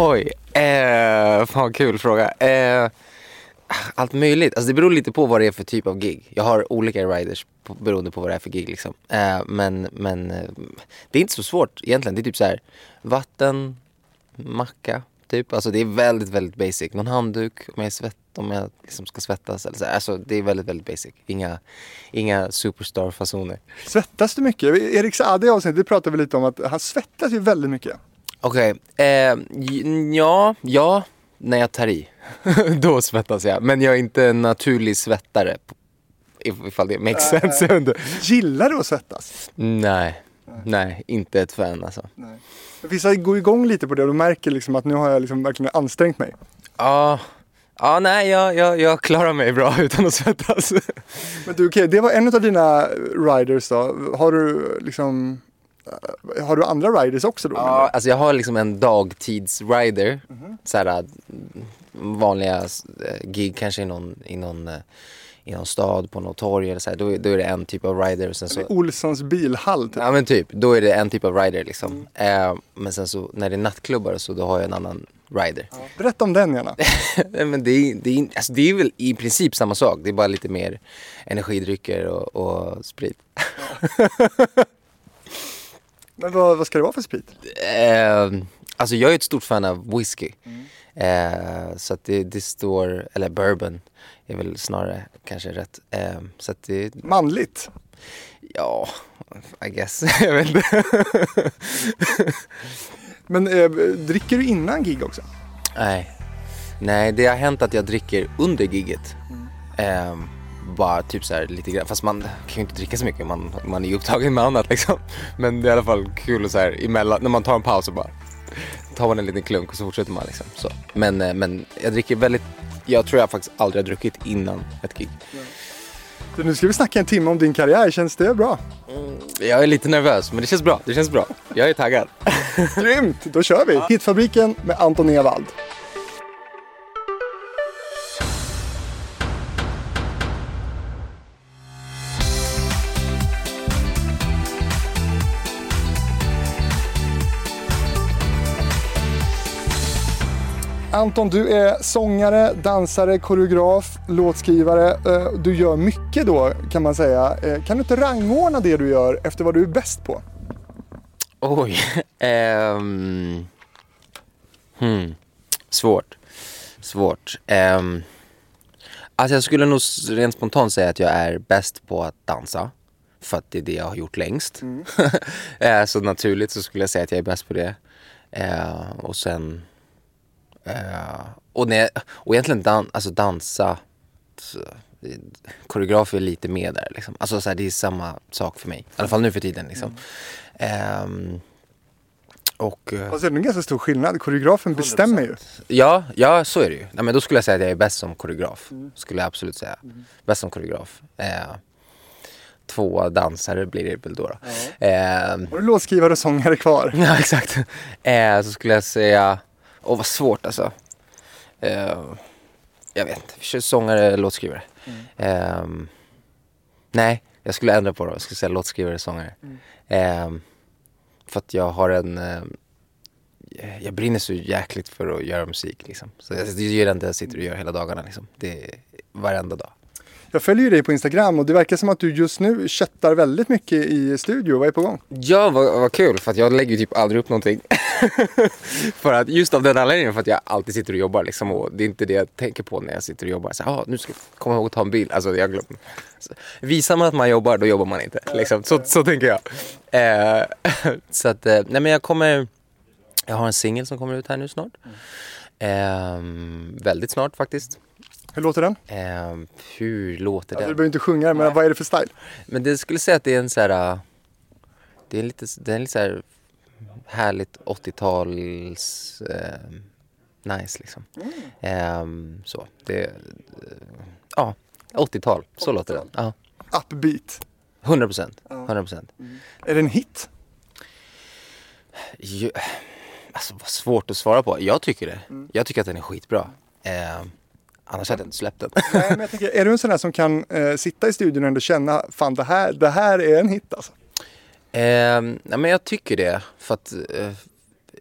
Oj, eh, fan kul fråga. Eh, allt möjligt. Alltså det beror lite på vad det är för typ av gig. Jag har olika riders på, beroende på vad det är för gig liksom. Eh, men men eh, det är inte så svårt egentligen. Det är typ så här vatten, macka, typ. Alltså det är väldigt, väldigt basic. Någon handduk om jag svett, om jag liksom ska svettas eller så. Alltså det är väldigt, väldigt basic. Inga, inga superstar-fasoner. Svettas du mycket? Erik Saade i avsnittet, det pratade vi lite om att han svettas ju väldigt mycket. Okej, eh, j- ja, ja, när jag tar i. Då svettas jag. Men jag är inte en naturlig svettare. if- Ifall det makes sense. Gillar du att svettas? Nej, nej, inte ett fan alltså. Vissa går igång lite på det och du märker liksom att nu har jag liksom verkligen ansträngt mig. Ja, ja nej, jag, jag, jag klarar mig bra utan att svettas. Men du, okej, det var en av dina riders då. Har du liksom eh, har du andra riders också då? Ja, alltså jag har liksom en dagtidsrider. Så här, vanliga eh, gig kanske i någon, i någon, eh, i någon stad på något torg eller så här. Då, då är det en typ av rider. Och sen så, Olssons bilhall typ. Ja men typ, då är det en typ av rider liksom. Eh, men sen så när det är nattklubbar så då har jag en annan rider. Berätta om den gärna. Men det, är, det, är, alltså det är väl i princip samma sak. Det är bara lite mer energidrycker och, och sprit. Men vad, vad ska det vara för sprit? Eh, alltså jag är ett stort fan av whisky. Eh, så att det, det står, eller bourbon är väl snarare kanske rätt. Eh, så att det, Manligt. ja, I guess. jag vet inte. Men eh, dricker du innan gig också? Nej. Nej, det har hänt att jag dricker under gigget. Ehm, bara typ så här lite grann. Fast man kan ju inte dricka så mycket. Man, man är ju upptagen med annat liksom. Men det är i alla fall kul och så här emellan. När man tar en paus och bara tar man en liten klunk och så fortsätter man liksom. Så. Men, eh, men jag dricker väldigt, jag tror jag faktiskt aldrig har druckit innan ett gig. Så nu ska vi snacka en timme om din karriär, känns det bra? Jag är lite nervös men det känns bra. Det känns bra. Jag är taggad. Grymt, då kör vi! Hitfabriken med Anton Ewald. Anton, du är sångare, dansare, koreograf, låtskrivare. Eh, Du gör mycket då kan man säga. Eh, Kan du inte rangordna det du gör efter vad du är bäst på? Oj. Ehm. Hmm. Svårt. Svårt. Um. Alltså jag skulle nog rent spontant säga att jag är bäst på att dansa. För att det är det jag har gjort längst. Eh, så naturligt så skulle jag säga att jag är bäst på det. Eh, och sen... eh, och, när, och egentligen dan, alltså dansa. Koreograf är lite med där liksom. Alltså så här, det är samma sak för mig. I alla fall nu för tiden liksom. Och... eh, Alltså, det är en ganska stor skillnad. Koreografen bestämmer ju. Ja, ja så är det ju. Nej, men då skulle jag säga att jag är bäst som koreograf. Skulle jag absolut säga. Bäst som koreograf. Eh, två dansare blir det väl då. då. Eh, Har du låtskrivare och sångare kvar? ja, exakt. Eh, så skulle jag säga, åh vad svårt alltså. Eh, jag vet inte, sångare eller låtskrivare. Eh, nej, jag skulle ändra på det. Jag skulle säga låtskrivare, sångare. Eh, för att jag har en eh, jag brinner så jäkligt för att göra musik liksom. Så det är det jag sitter och gör hela dagarna liksom. Det är varenda dag. Jag följer ju dig på Instagram och det verkar som att du just nu köttar väldigt mycket i studio. Vad är på gång? Ja, vad, vad kul för att jag lägger ju typ aldrig upp någonting. för att just av den anledningen för att jag alltid sitter och jobbar liksom och det är inte det jag tänker på när jag sitter och jobbar. Så, ah, nu ska jag komma ihåg att ta en bild. Alltså jag glömmer. Så, visar man att man jobbar, då jobbar man inte. Liksom. Så, så tänker jag. Eh, så att, eh, nej men jag kommer, jag har en singel som kommer ut här nu snart. Eh, väldigt snart faktiskt. Hur låter den? Ehm, hur låter Alltså, du den? behöver inte sjunga men vad är det för style? Men det skulle säga att det är en så här... Det är lite, det är en lite så här härligt 80-tals... Eh, nice liksom. Ehm, så. Det... eh, Ja, 80-tal. Så låter det. Ja. Upbeat. 100 procent. 100 procent. Är det en hit? Ju- Alltså vad svårt att svara på. Jag tycker det. Jag tycker att den är skitbra. Ehm, annars hade jag inte släppt den. Nej, men jag tänker, är du en sån där som kan eh, sitta i studion och ändå känna fan det här, det här är en hit alltså? Eh, nej men jag tycker det. För att eh,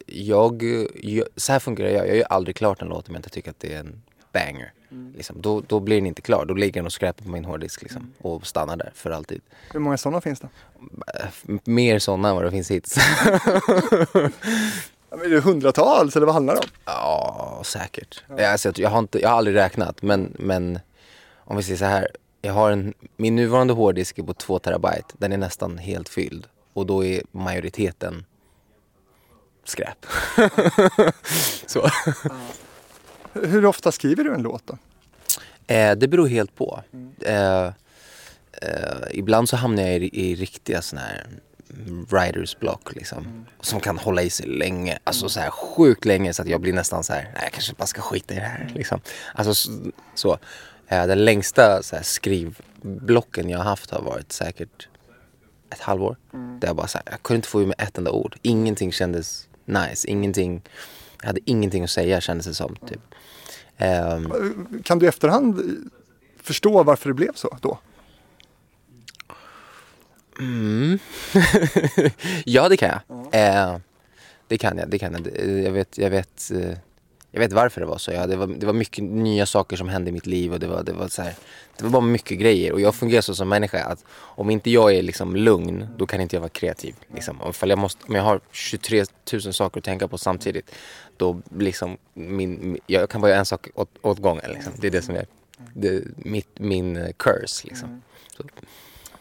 jag, jag, så här fungerar jag. Jag gör aldrig klart en låt om jag inte tycker att det är en banger. Liksom. Då, då blir den inte klar. Då ligger den och skräpar på min hårddisk liksom, och stannar där för alltid. Hur många sådana finns det? Mer sådana än vad det finns hits. Ja, men Är det hundratals eller vad handlar det om? Ja, säkert. Ja. Alltså, jag, har inte, jag har aldrig räknat, men, men om vi säger så här. Jag har en, min nuvarande hårddisk är på 2 terabyte. Den är nästan helt fylld. Och då är majoriteten skräp. så. Hur ofta skriver du en låt då? Eh, det beror helt på. Eh, eh, ibland så hamnar jag i, i riktiga såna här writers block liksom. Som kan hålla i sig länge. Alltså så här sjukt länge så att jag blir nästan så här, nej jag kanske bara ska skita i det här liksom. Alltså så. Eh, den längsta så här, skrivblocken jag har haft har varit säkert ett halvår. Där jag bara så här, jag kunde inte få ur mig ett enda ord. Ingenting kändes nice. Ingenting, jag hade ingenting att säga kändes det som. Typ. Ehm, Kan du i efterhand förstå varför det blev så då? Mm. ja, det kan jag. Eh, det kan jag. Det kan jag. Jag, vet, jag, vet, eh, jag vet varför det var så. Ja, det, var, det var mycket nya saker som hände i mitt liv och det var, det var, så här, det var bara mycket grejer. Och jag fungerar så som människa att om inte jag är liksom lugn, då kan inte jag vara kreativ. Liksom. Ifall jag måste, om jag har 23 000 saker att tänka på samtidigt, då liksom min, jag kan bara göra en sak åt, åt gången. Liksom. Det är det som är det, mitt, min eh, curse. Liksom. Så.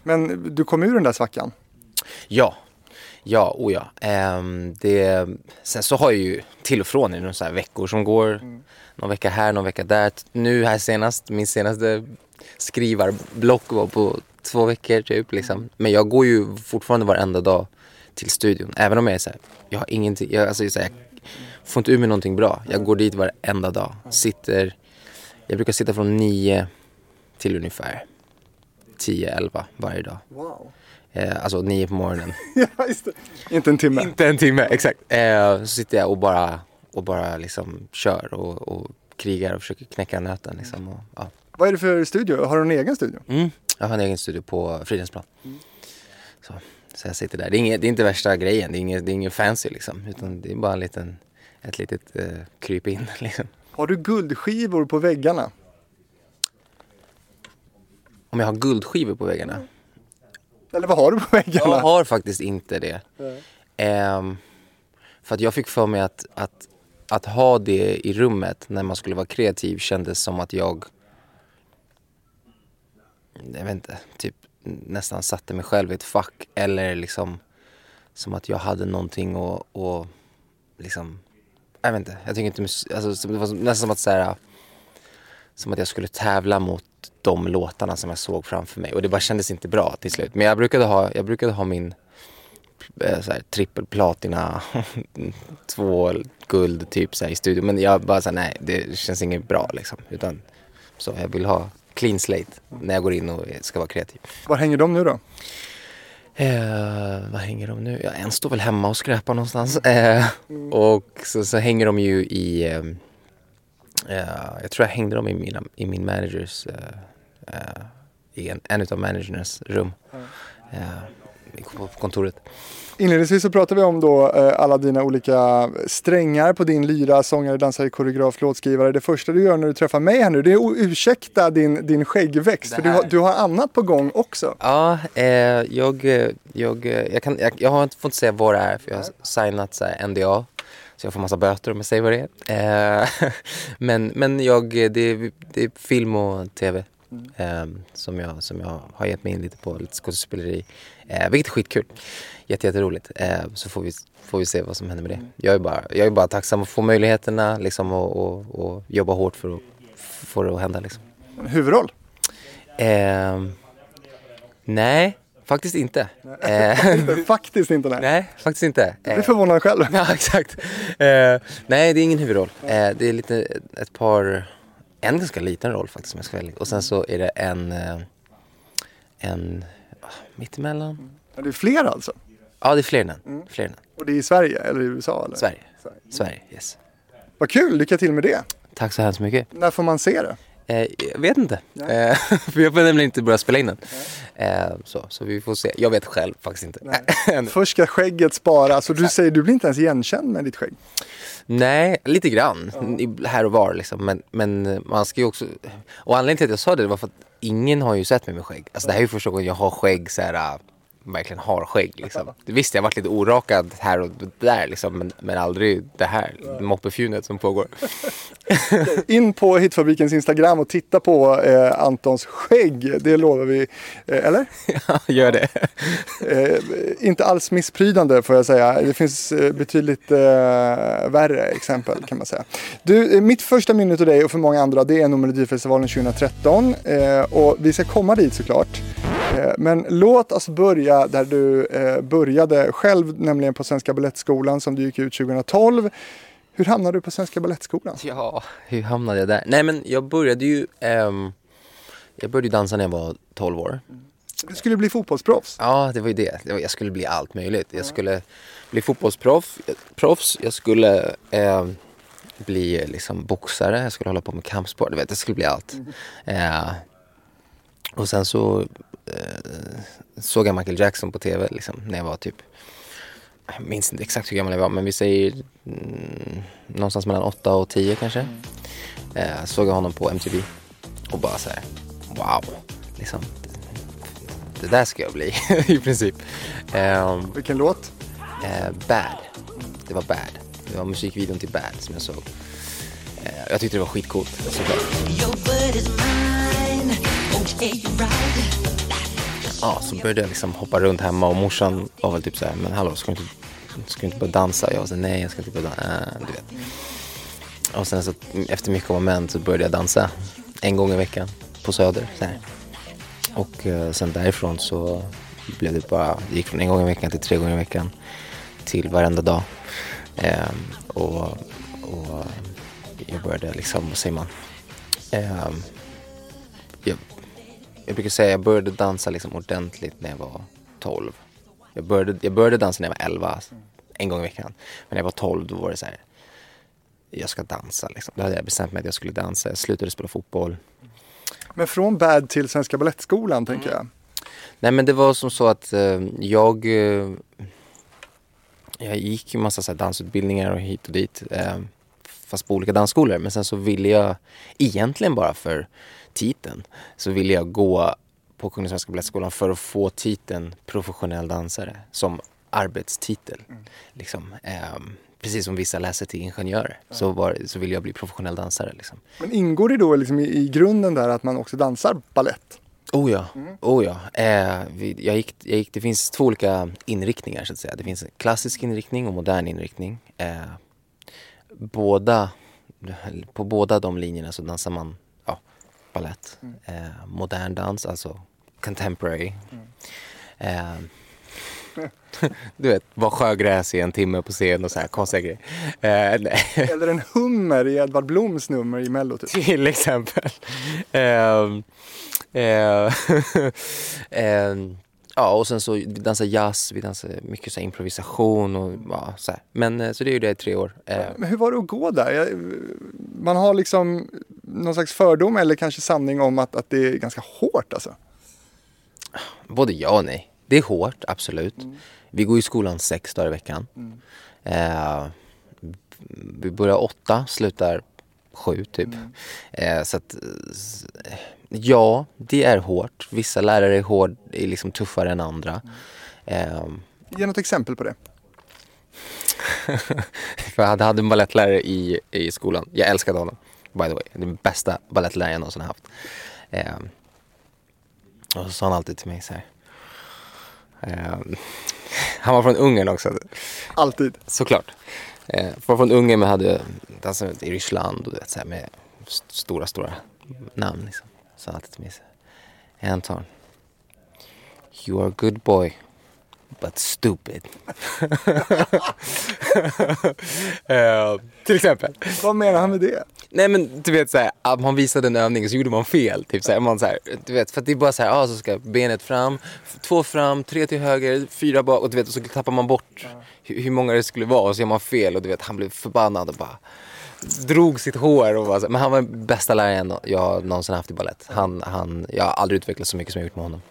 Men du kom ur den där svackan? Ja, ja, oh ja. Ehm, det, sen så har jag ju till och från i så här veckor som går. Någon vecka här, någon vecka där. Nu här senast, min senaste skrivarblock var på två veckor typ. Liksom. Men jag går ju fortfarande varenda dag till studion. Även om jag är så här, jag har ingenting, jag, alltså, så här, jag får inte ur mig någonting bra. Jag går dit varenda dag. Sitter, jag brukar sitta från nio till ungefär 10-11 varje dag. Wow. Eh, alltså nio på morgonen. ja, just det. Inte en timme. Inte en timme, exakt. Eh, så sitter jag och bara, och bara liksom kör och, och krigar och försöker knäcka nöten. Liksom, och, ja. Vad är det för studio? Har du en egen studio? mm. Jag har en egen studio på Fridhemsplan. Så, så jag sitter där. Det är, inget, det är inte värsta grejen, det är inget, det är inget fancy liksom. Utan det är bara en liten, ett litet eh, kryp in liksom. Har du guldskivor på väggarna? Om jag har guldskivor på väggarna? Eller vad har du på väggarna? Jag har faktiskt inte det. Ehm, för att jag fick för mig att, att, att ha det i rummet när man skulle vara kreativ kändes som att jag, jag vet inte, typ nästan satte mig själv i ett fack. Eller liksom som att jag hade någonting och, och liksom, jag vet inte, jag tycker inte, mus- alltså, det var nästan som att så här, som att jag skulle tävla mot de låtarna som jag såg framför mig. Och det bara kändes inte bra till slut. Men jag brukade ha, jag brukade ha min eh, så här, trippelplatina, två guld typ så här, i studion. Men jag bara så här, nej det känns inget bra liksom. Utan så jag vill ha clean slate när jag går in och ska vara kreativ. Var hänger de nu då? Eh, vad hänger de nu? Ja, en står väl hemma och skräpar någonstans. Eh, och så, så hänger de ju i, eh, eh, jag tror jag hängde dem i, mina, i min managers, eh, eh, i en, en utav managernas rum. På, kontoret. Inledningsvis så pratade vi om då alla dina olika strängar på din lyra, sångare, dansare, koreograf, låtskrivare. Det första du gör när du träffar mig här nu, det är att ursäkta din, din skäggväxt. För du har, du har annat på gång också. Ja, eh, jag, jag, jag, kan, jag, jag har inte fått säga vad det är för jag har signat så här, NDA. Så jag får massa böter om jag säger vad det är. Eh, men men jag, det, är, det är film och tv. Eh, som, jag, som jag har gett mig in lite på, lite skådespeleri. Eh, vilket är skitkul. Jätte, jätteroligt. Eh, så får vi, får vi se vad som händer med det. Jag är bara, jag är bara tacksam att få möjligheterna liksom, och, och, och jobba hårt för att få det att hända. Liksom. Huvudroll. Ehm, nej, faktiskt inte. Eh, Faktiskt inte nej. nej, faktiskt inte. Jag blir Eh, förvånad själv. ja, exakt. Eh, nej, det är ingen huvudroll. Eh, det är lite ett par, en ganska liten roll faktiskt om jag ska. Och sen så är det en, eh, en ah, mittemellan. Ja, Det är fler alltså. Ja, det är fler än en. Fler än en. Och det är i Sverige eller i USA? Eller? Sverige. Sverige. Sverige, yes. Vad kul, lycka till med det. Tack så hemskt mycket. När får man se det? Eh, jag vet inte. Eh, för jag får nämligen inte börja spela in den. Eh, så, så vi får se. Jag vet själv faktiskt inte. Först ska skägget spara, så du säger du blir inte ens igenkänd med ditt skägg? Nej, lite grann. Ja. Här och var liksom. Men, men man ska ju också... Och anledningen till att jag sa det var för att ingen har ju sett mig med skägg. Alltså det här är ju första gången jag har skägg så här verkligen har skägg. Liksom. Visst, jag har varit lite orakad här och där liksom, men, men aldrig det här moppefjunet som pågår. In på Hitfabrikens Instagram och titta på eh, Antons skägg, det lovar vi. Eh, eller? Ja, gör det. eh, inte alls missprydande får jag säga. Det finns eh, betydligt eh, värre exempel kan man säga. Du, eh, mitt första minne till dig och för många andra det är nog Melodifestivalen 2013 och vi ska komma dit såklart. Eh, men låt oss börja där du eh, började själv, nämligen på Svenska Balettskolan som du gick ut 2012. Hur hamnade du på Svenska Balettskolan? Ja, hur hamnade jag där? Nej men jag började ju, um, jag började dansa när jag var 12 år. Du skulle bli fotbollsproffs? Ja, det var ju det. Jag skulle bli allt möjligt. Jag skulle bli fotbollsproffs, jag skulle eh, bli liksom boxare, jag skulle hålla på med kampsport, du vet, jag skulle bli allt. Eh, och sen så eh, såg jag Michael Jackson på tv liksom, när jag var typ, jag minns inte exakt hur gammal jag var men vi säger mm, någonstans mellan 8 och 10 kanske. Eh, såg jag honom på MTV och bara såhär, wow, liksom, det, det där ska jag bli i princip. Eh, Vilken låt? Eh, bad, det var Bad. Det var musikvideon till Bad som jag såg. Eh, jag tyckte det var skitcoolt såklart. Ja, så började jag liksom hoppa runt hemma och morsan var väl typ så här, men hallå, ska du inte, ska du inte börja dansa? Jag var såhär, nej, jag ska inte börja dansa, äh, du vet. Och sen så efter mycket om och så började jag dansa en gång i veckan på Söder. Så här. Och eh, sen därifrån så blev det bara, det gick från en gång i veckan till tre gånger i veckan till varenda dag. Eh, och, och jag började liksom, vad säger man? Eh, jag brukar säga att jag började dansa liksom ordentligt när jag var 12. Jag började, jag började dansa när jag var 11, en gång i veckan. Men när jag var 12 då var det så här, jag ska dansa liksom. Då hade jag bestämt mig att jag skulle dansa. Jag slutade spela fotboll. Men från BAD till Svenska Balettskolan mm. tänker jag. Nej men det var som så att eh, jag eh, jag gick ju massa så dansutbildningar och hit och dit. Eh, fast på olika dansskolor. Men sen så ville jag egentligen bara för titeln så ville jag gå på Kungliga Svenska Balettskolan för att få titeln professionell dansare som arbetstitel. Mm. Liksom. Eh, precis som vissa läser till ingenjör mm. så, var, så vill jag bli professionell dansare. Liksom. Men ingår det då liksom i, i grunden där att man också dansar ballett? Oh ja, mm. oh ja. Eh, vi, jag gick, jag gick, det finns två olika inriktningar så att säga. Det finns en klassisk inriktning och modern inriktning. Eh, båda, på båda de linjerna så dansar man ballett, mm. eh, modern dans, alltså contemporary. Mm. Eh, du vet, vara sjögräs i en timme på scen och så här konstiga grejer. Eh, Eller en hummer i Edvard Bloms nummer i Mello typ. Till exempel. Eh, eh, eh, Ja, och sen så vi dansar jazz, vi dansar mycket så improvisation och ja, så här. Men eh, så det är ju det i tre år. Eh. Men hur var det att gå där? Man har liksom någon slags fördom eller kanske sanning om att, att det är ganska hårt alltså? Både ja och nej. Det är hårt, absolut. Mm. Vi går i skolan sex dagar i veckan. Mm. Eh, vi börjar åtta, slutar sju typ. Mm. Eh, så att Ja, det är hårt. Vissa lärare är, hård, är liksom tuffare än andra. Um, Ge något exempel på det. För jag hade en balettlärare i, i skolan. Jag älskade honom, by the way. Den bästa balettläraren jag någonsin haft. Um, och så sa han alltid till mig så här. Um, han var från Ungern också. Alltid? Såklart. Uh, var från Ungern men hade dansat i Ryssland och vet, så här, med stora, stora namn. Liksom sa alltid till mig Anton, you are a good boy but stupid. uh, till exempel. Vad menar han med det? Nej men du vet såhär, att man visade en övning och så gjorde man fel. Typ såhär, man såhär, du vet, för att det är bara såhär, ah, så ska benet fram, två fram, tre till höger, fyra bak och du vet, och så tappar man bort hur, hur många det skulle vara och så gör man fel och du vet, han blev förbannad och bara drog sitt hår och var så, men han var den bästa läraren jag någonsin haft i ballett. Han, han, jag har aldrig utvecklats så mycket som jag gjort med honom.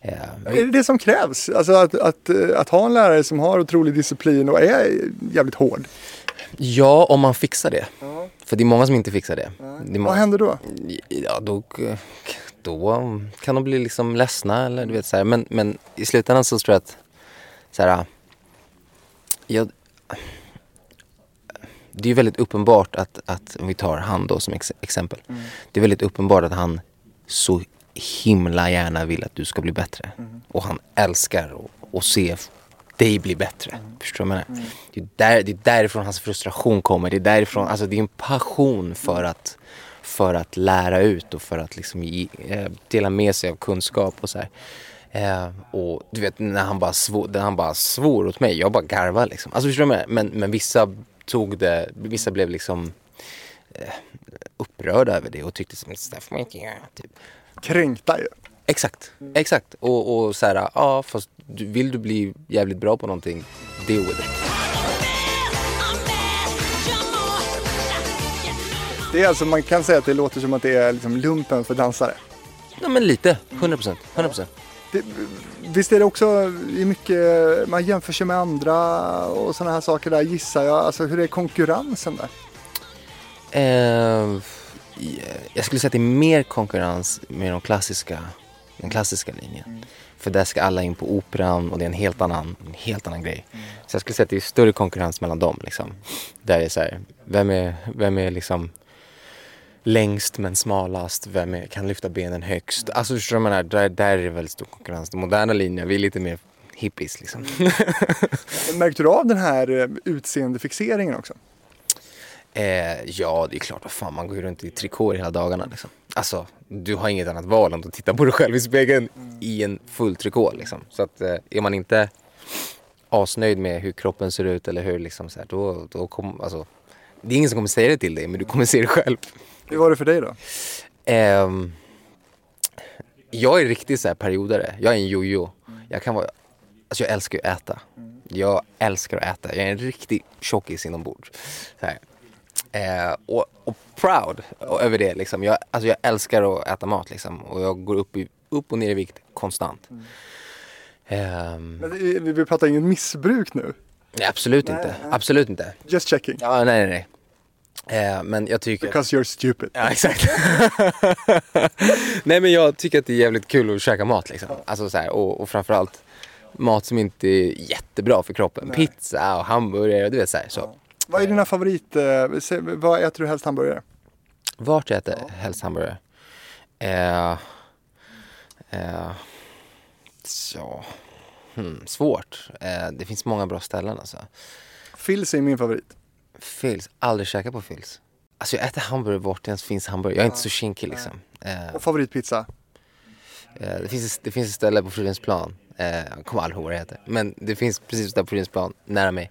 Eh, Är det det som krävs? Alltså att, att, eh, att ha en lärare som har otrolig disciplin och är jävligt hård. ja, om man fixar det. För det är många som inte fixar det. det är Vad händer då? ja, då, då kan de bli liksom ledsna eller du vet så här. Men, men i slutändan så tror jag att så här, jag, det är väldigt uppenbart att, att om vi tar han då som ex, exempel. Det är väldigt uppenbart att han så himla gärna vill att du ska bli bättre. Och han älskar att- se dig bli bättre. Förstår du vad jag menar? Det, är där, det är därifrån hans frustration kommer. Det är därifrån, alltså det är en passion för att, för att lära ut och för att liksom ge, eh, dela med sig av kunskap och så här. Eh, och du vet när han bara svor, när han bara svor åt mig, jag bara garvade liksom. Alltså förstår du vad jag menar? Men, men vissa tog det, vissa blev liksom eh, upprörda över det och tyckte som det får man inte göra. Typ. Kränkta ju. Exakt, exakt. Och, och så här, ja fast du, vill du bli jävligt bra på någonting, deal with it. Det är alltså, man kan säga att det låter som att det är liksom lumpen för dansare. Ja men lite, 100 procent, 100 procent. Det, visst är det också mycket, man jämför sig med andra och sådana här saker där gissar jag. Alltså hur är konkurrensen där? Eh, jag skulle säga att det är mer konkurrens med de klassiska, den klassiska linjen. För där ska alla in på operan och det är en helt annan, en helt annan grej. Så jag skulle säga att det är större konkurrens mellan dem. Liksom. Där är så här, vem är, vem är liksom längst men smalast? Vem är, kan lyfta benen högst? Alltså förstår du vad jag? Där, där är det väldigt stor konkurrens. Den moderna linjen, vi är lite mer hippies liksom. Märkte du av den här eh, utseendefixeringen också? Eh, ja, det är klart. Vad fan, man går ju runt i trikåer hela dagarna. Liksom. Alltså, du har inget annat val än att titta på dig själv i spegeln i en full trikå. Liksom. Så att, eh, är man inte asnöjd med hur kroppen ser ut eller hur liksom så här, då, då kommer, alltså, det är ingen som kommer säga det till dig, men du kommer se det själv. Hur var det för dig då? Ehm, jag är riktigt så här periodare. Jag är en jojo. Jag kan vara, alltså jag älskar ju att äta. Jag älskar att äta. Jag är en riktig tjockis inombords. Så. Eh, och, och proud över det liksom. Jag, alltså jag älskar att äta mat liksom. Och jag går upp, i, upp och ner i vikt konstant. Men det- Vi vi pratar ingen missbruk nu. nej, absolut inte. Absolut inte. Just checking. Ja, nej, nej, nej. Eh, men jag tycker... Because you're stupid. Ja, exakt. Nej men jag tycker att det är jävligt kul att käka mat liksom. Alltså så här, och, och framförallt mat som inte är jättebra för kroppen. Pizza och hamburgare, du vet så här. Så. Vad är dina favorit... Eh, vad äter du helst hamburgare? Vart jag äter helst hamburgare? Eh, eh, så, hmm, svårt. Eh, det finns många bra ställen alltså. Phils är min favorit. Fils, aldrig käkat på Fils. Alltså jag äter hamburgare vart det ens finns hamburgare. Jag är inte så kinkig liksom. Eh, Och favoritpizza? Eh, det, finns, det finns ett ställe på Fridhemsplan, eh, jag kommer aldrig ihåg vad det heter, men det finns precis där på Fridhemsplan, nära mig.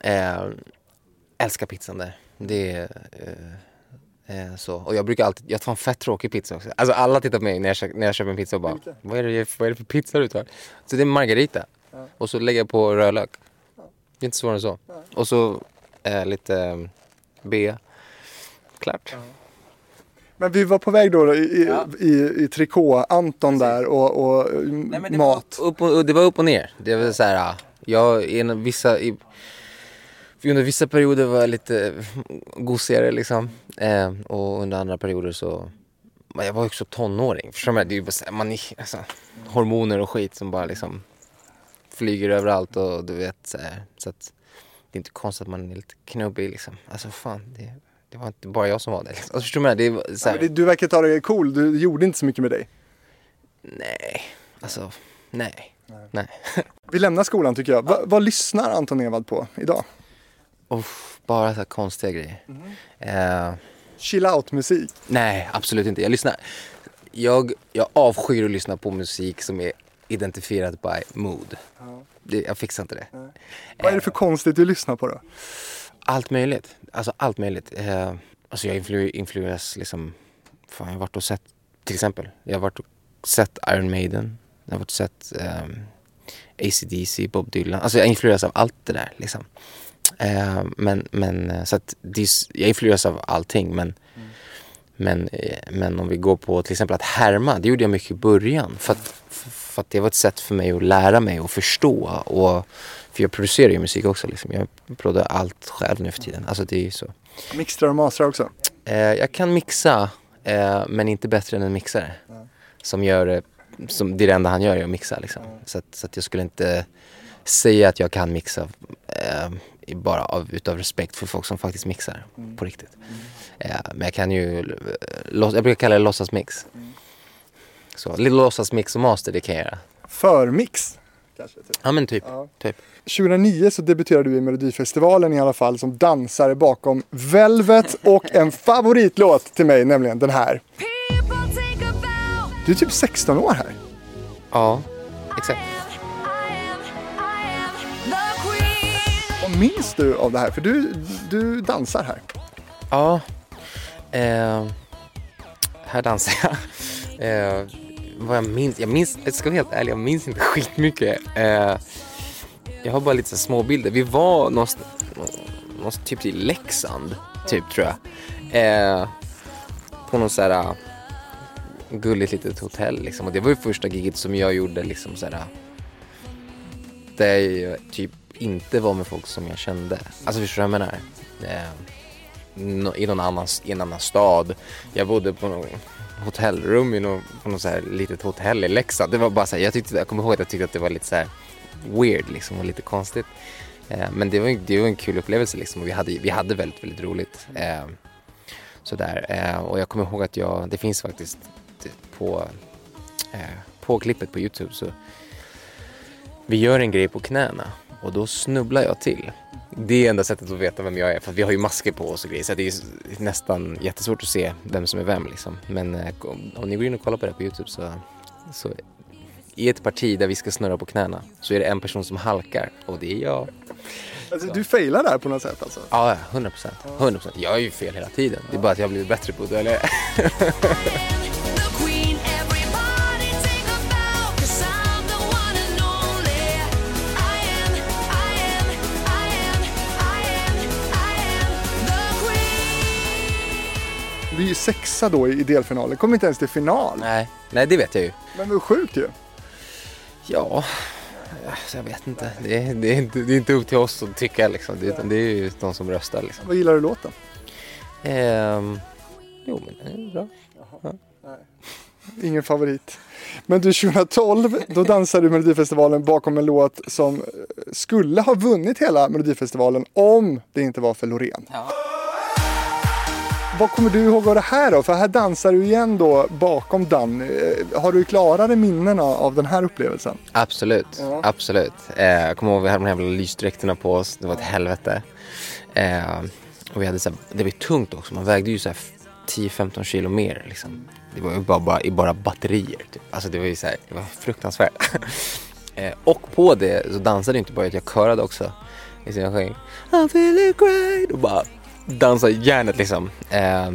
Eh, älskar pizzan där. Det är eh, eh, så. Och jag brukar alltid, jag tar en fett tråkig pizza också. Alltså alla tittar på mig när jag, kö- när jag köper en pizza och bara, vad är, det, vad är det för pizza du tar? Så det är margarita. Och så lägger jag på rödlök. Det är inte svårare än så. Och så eh, lite eh, bea. Klart. Men vi var på väg då i, i, i, i trikå, Anton där och, och det mat. Var upp och, det var upp och ner. Det var så här, jag i en, vissa, i, under vissa perioder var jag lite gosigare liksom. Eh, och under andra perioder så, men jag var ju också tonåring. Förstår du? Det är ju bara så här, man, är- alltså, hormoner och skit som bara liksom flyger överallt och du vet så här. Så att det är inte konstigt att man är lite knubbig liksom. Alltså fan, det, det var inte bara jag som var det. Liksom. Alltså, förstår du? Det var så här, Men det, du verkar ta det cool, du gjorde inte så mycket med dig. Nej, alltså nej. Nej. Vi lämnar skolan tycker jag. Va, vad lyssnar Anton Ewald på idag? Uff, bara så här konstiga grejer. Eh, Chill out-musik. nej, absolut inte. Jag lyssnar. Jag, jag avskyr att lyssna på musik som är identifierad by mood. Det, jag fixar inte det. Vad är det för konstigt du lyssnar på då? Allt möjligt. Alltså allt möjligt. Eh, alltså jag influ, influeras liksom. Fan, jag har varit och sett till exempel. Jag har varit och sett Iron Maiden. Jag har varit och sett um, ACDC, Bob Dylan. Alltså jag influeras av allt det där liksom. Eh, men, men eh, så att det, jag influeras av allting men, men, eh, men om vi går på till exempel att härma, det gjorde jag mycket i början. För att, för att det var ett sätt för mig att lära mig och förstå. Och, för jag producerar ju musik också liksom. Jag producerar allt själv nu för tiden. Alltså det är ju så. Mixtrar och mastrar också. Eh, jag kan mixa, eh, men inte bättre än en mixare. Som gör, som, det är det enda han gör är att mixa liksom. Så, att, så att jag skulle inte säga att jag kan mixa eh, bara av, utav respekt för folk som faktiskt mixar på riktigt. Eh, men jag kan ju, eh, jag brukar kalla det låtsasmix. Så, lite låtsasmix och master, det kan jag göra. Förmix. Kanske, typ. Ja men typ. Ja. typ. 2009 så debuterade du i Melodifestivalen i alla fall som dansare bakom Velvet och en favoritlåt till mig, nämligen den här. Du är typ 16 år här. Ja, exakt. Vad minns du av det här? För du, du dansar här. Ja. Eh, här dansar jag. Eh, vad jag minns? Jag minns, jag ska vara helt ärlig, jag minns inte skitmycket. Eh, jag har bara lite så små bilder. Vi var någonstans, någonstans typ i Leksand, typ tror jag. Eh, på någon så här eh, gulligt litet hotell liksom. Och det var ju första giget som jag gjorde liksom så här. Eh, där jag typ inte var med folk som jag kände. Alltså förstår du vad jag menar? Eh, i någon annan, i en annan stad. Jag bodde på någon hotellrum i något, på något så här litet hotell i Leksand. Det var bara så här, jag, tyckte, jag kommer ihåg att jag tyckte att det var lite så här weird liksom och lite konstigt. Eh, men det var, det var en kul upplevelse liksom och vi hade, vi hade väldigt, väldigt roligt. Eh, sådär. Eh, och jag kommer ihåg att jag, det finns faktiskt på, eh, på klippet på Youtube så vi gör en grej på knäna och då snubblar jag till. Det är enda sättet att veta vem jag är för att vi har ju masker på oss och grejer så det är nästan jättesvårt att se vem som är vem liksom. Men eh, om, ni går in och kollar på det på Youtube så, så i ett parti där vi ska snurra på knäna så är det en person som halkar och det är jag. Alltså, du failar där på något sätt alltså. Ja, ja, 100 procent. 100 procent. Jag är ju fel hela tiden. Det är bara att jag har blivit bättre på det. Du är ju sexa då i delfinalen. Kom inte ens till final. Nej, nej, det vet jag ju. Men vad sjukt ju. Ja, alltså, jag vet inte. Det är, det, är inte. det är inte upp till oss att tycka liksom. Det, utan det är ju de som röstar liksom. Vad gillar du låten? Ehm, jo, men det är bra. Ingen favorit. Men du 2012, då dansade du Melodifestivalen bakom en låt som skulle ha vunnit hela Melodifestivalen om det inte var för Loreen. Vad kommer du ihåg av det här då? För här dansar du igen då bakom Danny. Eh, Har du klarare minnen av den här upplevelsen? Absolut, Ja. absolut. Eh, jag kommer ihåg vi hade de här jävla lysdräkterna på oss. Det var ett helvete. Eh, och vi hade så här, det var tungt också. Man vägde ju så här 10-15 kilo mer liksom. Det var ju bara, bara, i bara batterier. Typ. Alltså det var ju så här, det var fruktansvärt. och på det så dansade jag inte bara, jag körade också. Jag sjöng I feel it great och bara dansade järnet liksom. Eh,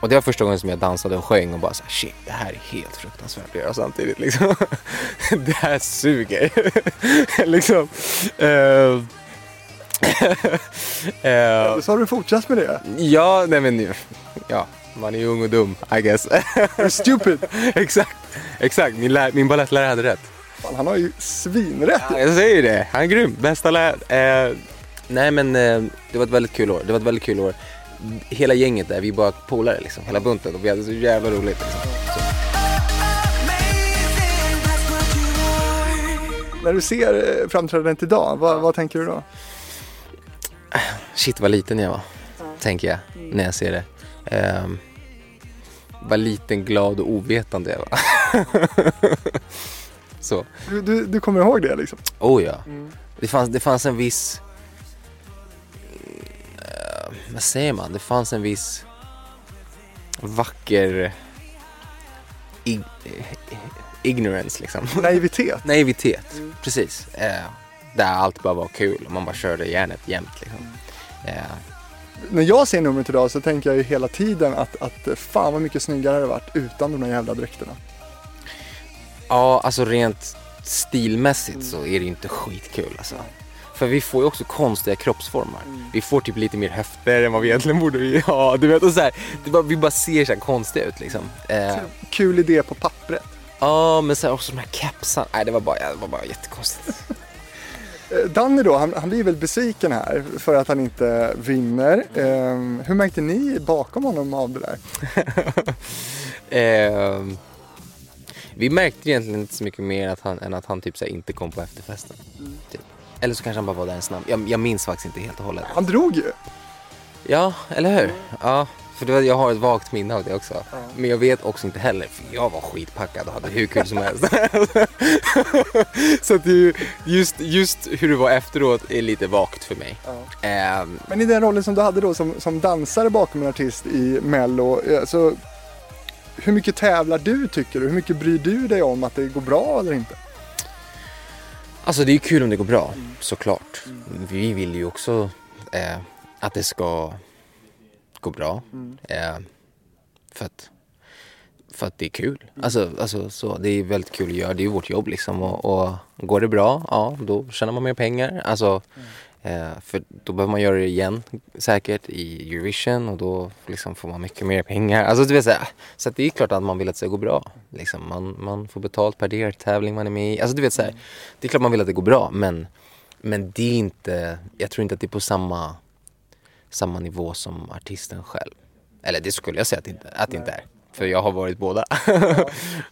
och det var första gången som jag dansade och sjöng och bara så här, shit det här är helt fruktansvärt att göra samtidigt liksom. det här suger. liksom. Eh, eh, Så har du fortsatt med det? ja, nej men nu- ja, man är ju ung och dum I guess. You're stupid! exakt, exakt. Min, lär, min balettlärare hade rätt. Fan, han har ju svinrätt. Ja, jag säger ju det, han är grym. Bästa läraren. Eh, nej men eh, det var ett väldigt kul år. Det var ett väldigt kul år. Hela gänget där, vi bara polare liksom. Hela bunten och vi hade så jävla roligt. Liksom. Så. När du ser eh, framträdandet idag, vad, vad tänker du då? Shit vad liten jag var, tänker jag när jag ser det. Um, vad liten, glad och ovetande jag var. så. Du, du, du kommer ihåg det liksom? Oh ja. Det, fanns, det fanns en viss... vad säger man? Det fanns en viss vacker... ig- ignorance liksom. Naivitet. Naivitet, precis. Eh, där allt bara var kul och man bara körde järnet jämt liksom. Eh, När jag ser numret idag så tänker jag ju hela tiden att, att fan vad mycket snyggare det varit utan de där jävla dräkterna. ja, alltså rent stilmässigt så är det ju inte skitkul alltså. För vi får ju också konstiga kroppsformar. Vi får typ lite mer höfter än vad vi egentligen borde ha. Du vet, och så här, bara, vi bara ser så här konstiga ut liksom. Eh, Kul idé på pappret. Ja, men så här, också de här kepsarna. Nej, det var bara, det var bara jättekonstigt. Eh, Danny då, han, han blir väl besviken här för att han inte vinner. Eh, hur märkte ni bakom honom av det där? Ehm, vi märkte egentligen inte så mycket mer att han, än att han typ så inte kom på efterfesten. Typ. Eller så kanske han bara var där en snabb. Jag, jag minns faktiskt inte helt och hållet. Han drog ju. Ja, eller hur? Ja, för det var, jag har ett vagt minne av det också. Men jag vet också inte heller, för jag var skitpackad och hade hur kul som helst. så att ju- just, just hur det var efteråt är lite vagt för mig. Ehm, Men i den rollen som du hade då som, som dansare bakom en artist i Mello, eh, så hur mycket tävlar du tycker du? Hur mycket bryr du dig om att det går bra eller inte? Alltså det är ju kul om det går bra, såklart. Vi vill ju också eh, att det ska gå bra. Eh, för, att, för att det är kul. Alltså, alltså, så, det är väldigt kul att göra, det är ju vårt jobb liksom. Och, och går det bra, ja då tjänar man mer pengar. Alltså, eh, för då behöver man göra det igen säkert i Eurovision och då liksom får man mycket mer pengar. Alltså, du vet, så, här, så det är klart att man vill att det ska gå bra. Liksom. Man, man får betalt per deltävling man är med i. Alltså, du vet, så här, det är klart man vill att det går bra men, men det är inte, jag tror inte att det är på samma, samma nivå som artisten själv. Eller det skulle jag säga att det inte, att det inte är. För jag har varit båda.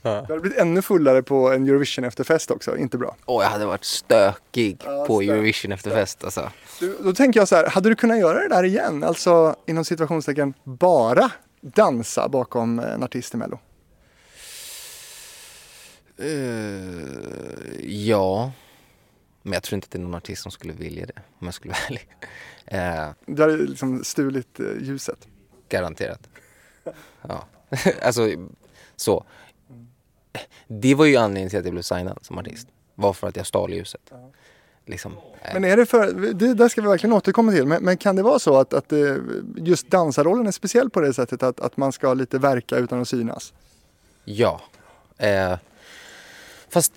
Du hade blivit ännu fullare på en Eurovision efterfest också, inte bra. Och jag hade varit stökig Ja, på stök- Eurovision efterfest alltså. Du, då tänker jag så här, hade du kunnat göra det där igen? Alltså inom situationstecken bara dansa bakom en artist i Mello? Eh, ja. Men jag tror inte att det är någon artist som skulle vilja det. Om jag skulle vara ärlig. Eh, Du hade liksom stulit eh, ljuset. Garanterat. Ja. alltså, så. Det var ju anledningen till att jag blev signad som artist. Var för att jag stal ljuset. Liksom. eh, Men är det för, det där ska vi verkligen återkomma till, men, men kan det vara så att, att eh, just dansarrollen är speciell på det sättet att, att man ska lite verka utan att synas? Ja. Eh, fast,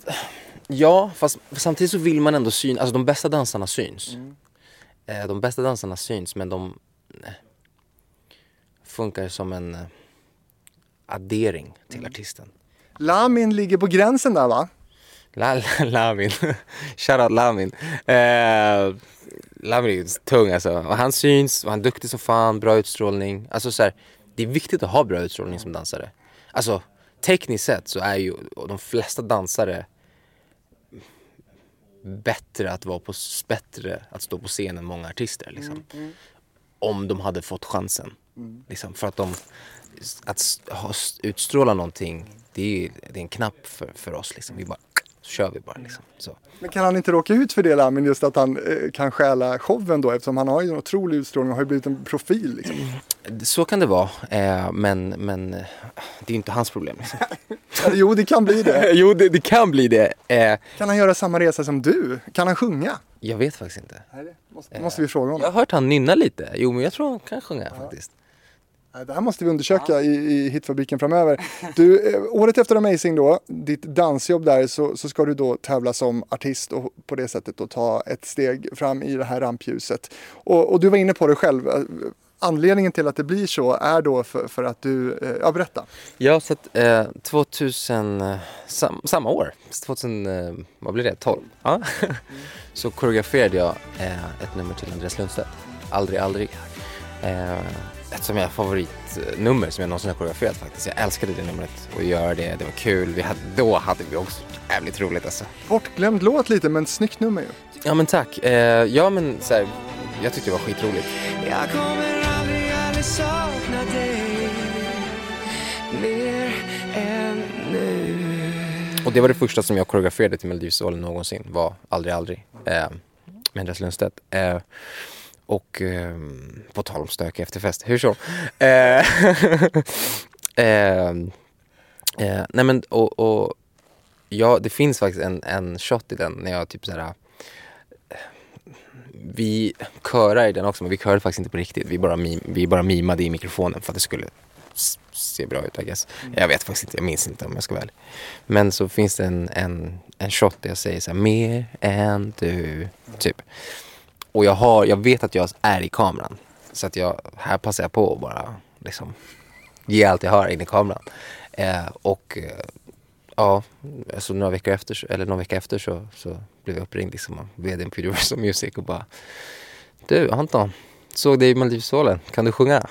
ja, fast samtidigt så vill man ändå synas. Alltså de bästa dansarna syns. Eh, de bästa dansarna syns men de eh, funkar som en addering till artisten. Lamin ligger på gränsen där va? La, la, Lamin. Shoutout Lamin. Eh, Lamin är tung alltså. Och han syns och han är duktig som fan, bra utstrålning. Alltså så här, det är viktigt att ha bra utstrålning som dansare. Alltså tekniskt sett så är ju de flesta dansare bättre att vara på, bättre att stå på scen än många artister liksom. Om de hade fått chansen. Liksom, för att de, att ha, utstråla någonting, det är, ju- det är en knapp för, för oss liksom. Vi bara, så kör vi bara liksom. Så. Men kan han inte råka ut för det Lamin, just att han eh, kan stjäla showen då eftersom han har ju en otrolig utstrålning och har ju blivit en profil liksom. så kan det vara, eh, men, men eh, det är ju inte hans problem. Liksom. Jo, det kan bli det. jo, det, det kan bli det. Eh, Kan han göra samma resa som du? Kan han sjunga? jag vet faktiskt inte. Nej, det måste, måste vi fråga Jag honom. har hört han nynna lite. Jo, men jag tror han kan sjunga faktiskt. Det här måste vi undersöka i, i Hitfabriken framöver. Du, eh, året efter Amazing då, ditt dansjobb där, så, så ska du då tävla som artist och på det sättet då ta ett steg fram i det här rampljuset. Och, och du var inne på det själv, anledningen till att det blir så är då för, för att du, eh, ja berätta. Ja, så att eh, 2000, eh, sam, samma år, 2000, eh, vad blir det, 12? Ja. så koreograferade jag eh, ett nummer till Andreas Lundstedt, Aldrig aldrig. Eh, ett som jag favoritnummer som jag någonsin har koreograferat faktiskt. Jag älskade det numret och göra det, det var kul. Vi hade, då hade vi också jävligt roligt alltså. Bortglömd låt lite, men snyggt nummer ju. Ja men tack. Eh, ja men så här, jag tyckte det var skitroligt. Jag kommer aldrig, aldrig sakna dig mer än nu Och det var det första som jag koreograferade till Melodifestivalen någonsin, var Aldrig aldrig eh, med Andreas Lundstedt. Eh, och eh, på tal om stök efterfest, hur så? Eh, eh, eh, nej men och, och ja, det finns faktiskt en, en shot i den när jag typ såhär vi körar i den också men vi körade faktiskt inte på riktigt. Vi bara, mim, vi bara mimade i mikrofonen för att det skulle s- ser bra ut I guess. Jag vet faktiskt inte, jag minns inte om jag ska vara ärlig. Men så finns det en, en, en shot där jag säger så här, mer än du, typ. Och jag, har, jag vet att jag är i kameran. Så att jag, här passar jag på att bara liksom ge allt jag har in i kameran. Eh, och eh, ja, alltså några veckor efter, eller någon vecka efter så, så blev jag uppringd liksom av vdn på Universal Music och bara Du Anton, såg dig i Melodifestivalen, kan du sjunga?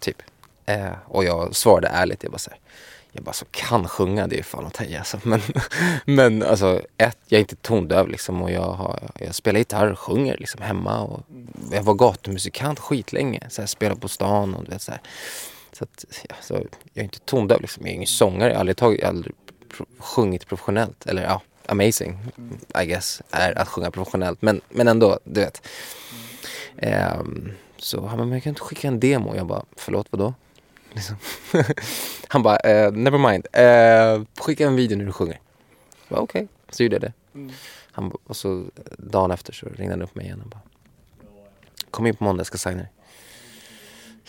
Typ. Eh, och jag svarade ärligt, jag bara så här, jag bara så kan sjunga, det är fan att ta i alltså. Men, men alltså ett, jag är inte tondöv liksom och jag, har, jag spelar gitarr och sjunger liksom hemma och jag var gatumusikant skitlänge, så här, spelade på stan och du vet så här. Så att, alltså, jag är inte tondöv liksom, jag är ingen sångare, jag har aldrig, tagit, jag har aldrig pro- sjungit professionellt. Eller ja, amazing I guess är att sjunga professionellt. Men, men ändå, du vet. Um, så han bara, men jag kan inte skicka en demo. Jag bara, förlåt vadå? Liksom. han bara, eh, never mind. Eh, skicka en video när du sjunger. Okej, så gjorde jag det. Han, ba- och så dagen efter så ringde han upp mig igen och bara, kom in på måndag, jag ska signa dig.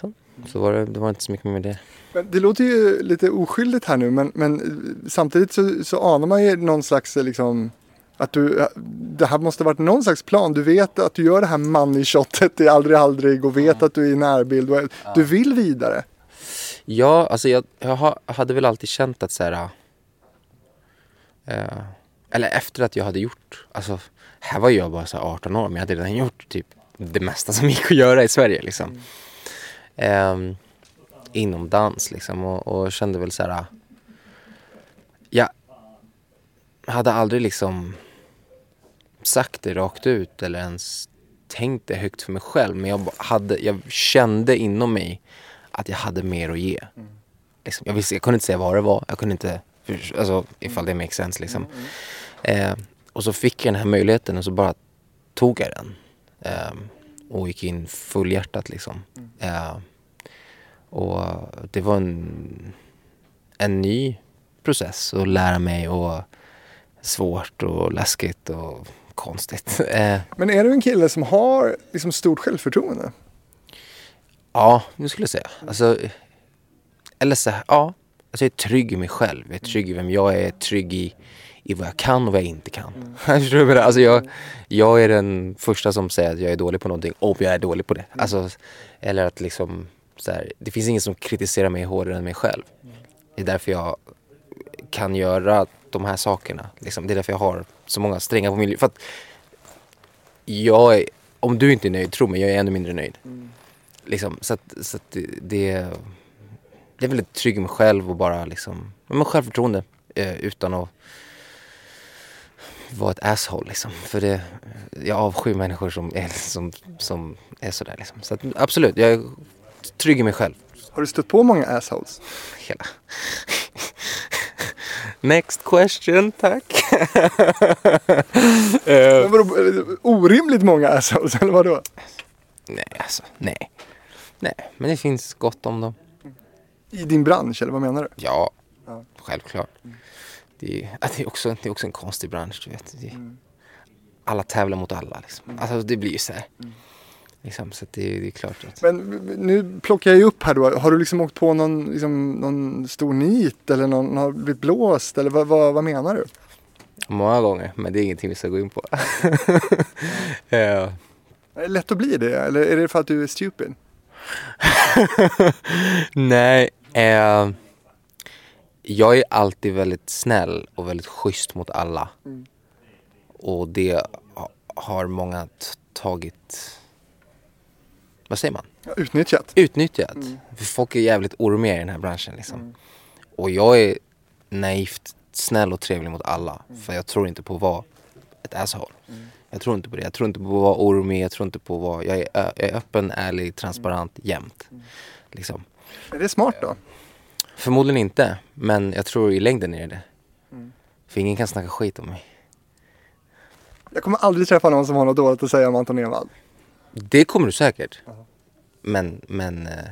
Så, så var det, det var inte så mycket med det. Men det låter ju lite oskyldigt här nu men, men eh, samtidigt så, så anar man ju någon slags eh, liksom att du, det här måste varit någon slags plan. Du vet att du gör det här money shotet i aldrig aldrig och vet att du är i närbild. Och Du vill vidare. Ja, alltså jag, jag ha- hade väl alltid känt att så här... eh, eller efter att jag hade gjort, alltså här var jag bara så här 18 år men jag hade redan gjort typ det mesta som gick att göra i Sverige liksom. Ehm, inom dans liksom och, och kände väl så här. Jag hade aldrig liksom sagt det rakt ut eller ens tänkt det högt för mig själv men jag, hade, jag kände inom mig att jag hade mer att ge. Liksom, jag, visste, jag kunde inte säga vad det var, jag kunde inte, för, alltså ifall det makes sense liksom. Eh, och så fick jag den här möjligheten och så bara tog jag den. Eh, och gick in fullhjärtat liksom. Eh, och det var en, en ny process att lära mig och svårt och läskigt och konstigt. Eh, Men är du en kille som har liksom stort självförtroende? Ja, det skulle jag säga. Alltså, eller så här, ja. Alltså jag är trygg i mig själv. Jag är trygg i vem jag är. Jag är trygg i, i vad jag kan och vad jag inte kan. Menar? Alltså jag, jag är den första som säger att jag är dålig på någonting om jag är dålig på det. Alltså, eller att liksom, så här, det finns ingen som kritiserar mig hårdare än mig själv. Det är därför jag kan göra de här sakerna. Liksom. Det är därför jag har så många strängar på min. För att jag är, om du inte är nöjd, tro mig, jag är ännu mindre nöjd. Liksom, så att, så att det, det, är väldigt trygg i mig själv och bara liksom, men självförtroende eh, utan att vara ett asshole liksom. För det, jag avskyr människor som är, som, som är sådär liksom. Så att, absolut, jag är trygg i mig själv. Har du stött på många assholes? Hela. Next question, tack. Eh, orimligt många assholes eller vadå? nej, alltså, nej. Nej, men det finns gott om dem. I din bransch eller vad menar du? Ja, Ja. självklart. Det, är, ja, det, är också, det är också en konstig bransch, du vet. Det, Alla tävlar mot alla liksom. Alltså det blir ju så här. Liksom, så det, det är klart att... Men nu plockar jag ju upp här då. Har du liksom åkt på någon, liksom, någon stor nit eller någon har blivit blåst eller vad, vad, vad menar du? Många gånger, men det är ingenting vi ska gå in på. Eh, Är det lätt att bli det eller är det för att du är stupid? Nej, eh, jag är alltid väldigt snäll och väldigt schysst mot alla. Och det ha- har många tagit, vad säger man? Ja, Utnyttjat? Utnyttjat. För folk är jävligt ormiga i den här branschen liksom. Och jag är naivt snäll och trevlig mot alla. För jag tror inte på att vara ett asshole. Jag tror inte på det. Jag tror inte på att vara ormig. Jag tror inte på att vara... Jag är, jag är öppen, ärlig, transparent jämt. Liksom. Är det smart då? Förmodligen inte, men jag tror i längden är det För ingen kan snacka skit om mig. Jag kommer aldrig träffa någon som har något dåligt att säga om Anton Ewald. Det kommer du säkert. Men, men eh,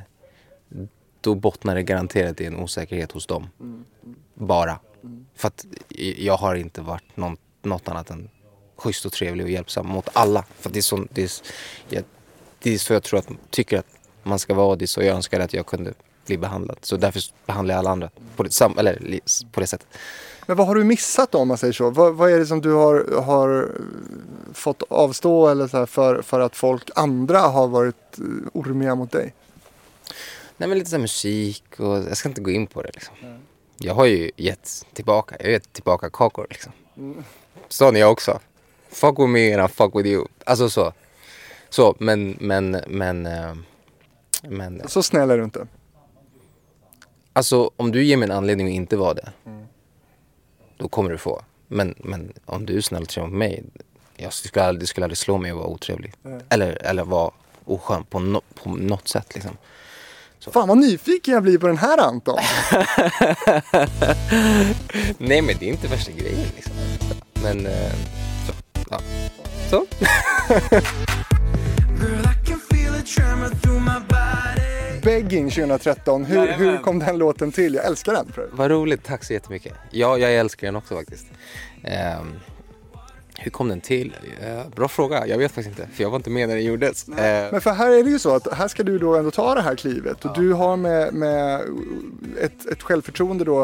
då bottnar det garanterat i en osäkerhet hos dem. Bara. För att jag har inte varit någon, något annat än schysst och trevlig och hjälpsam mot alla. För det är så, det är, jag, det är så jag tror att tycker att man ska vara. Det är så jag önskar att jag kunde bli behandlad. Så därför behandlar jag alla andra på det, sam, eller, på det sättet. Men vad har du missat då om man säger så? Vad, vad är det som du har, har fått avstå eller så för, för att folk andra har varit eh, ormiga mot dig? Nej men lite så musik och jag ska inte gå in på det liksom. Jag har ju gett tillbaka, jag har gett tillbaka kakor liksom. Så ni jag också. Fuck with me and I fuck with you. Alltså så. Så men, men, men, eh, men Så snäll är du inte. alltså om du ger mig en anledning att inte vara det. Då kommer du få. Men, men om du är snäll och trevlig mot mig. Jag skulle aldrig, det skulle aldrig slå mig att vara otrevlig. Eller, eller vara oskön på, no, på något sätt liksom. Fan vad nyfiken jag blir på den här Anton. Nej men det är inte värsta grejen liksom. Men eh, så. Ja. Så. Begging 2013, hur, Jajamän. hur kom den låten till? Jag älskar den. För. Vad roligt, tack så jättemycket. Ja, jag älskar den också faktiskt. Ehm, hur kom den till? Eh, bra fråga, jag vet faktiskt inte. För jag var inte med när den gjordes. Eh, Men för här är det ju så att här ska du då ändå ta det här klivet och du har med, med ett, ett självförtroende då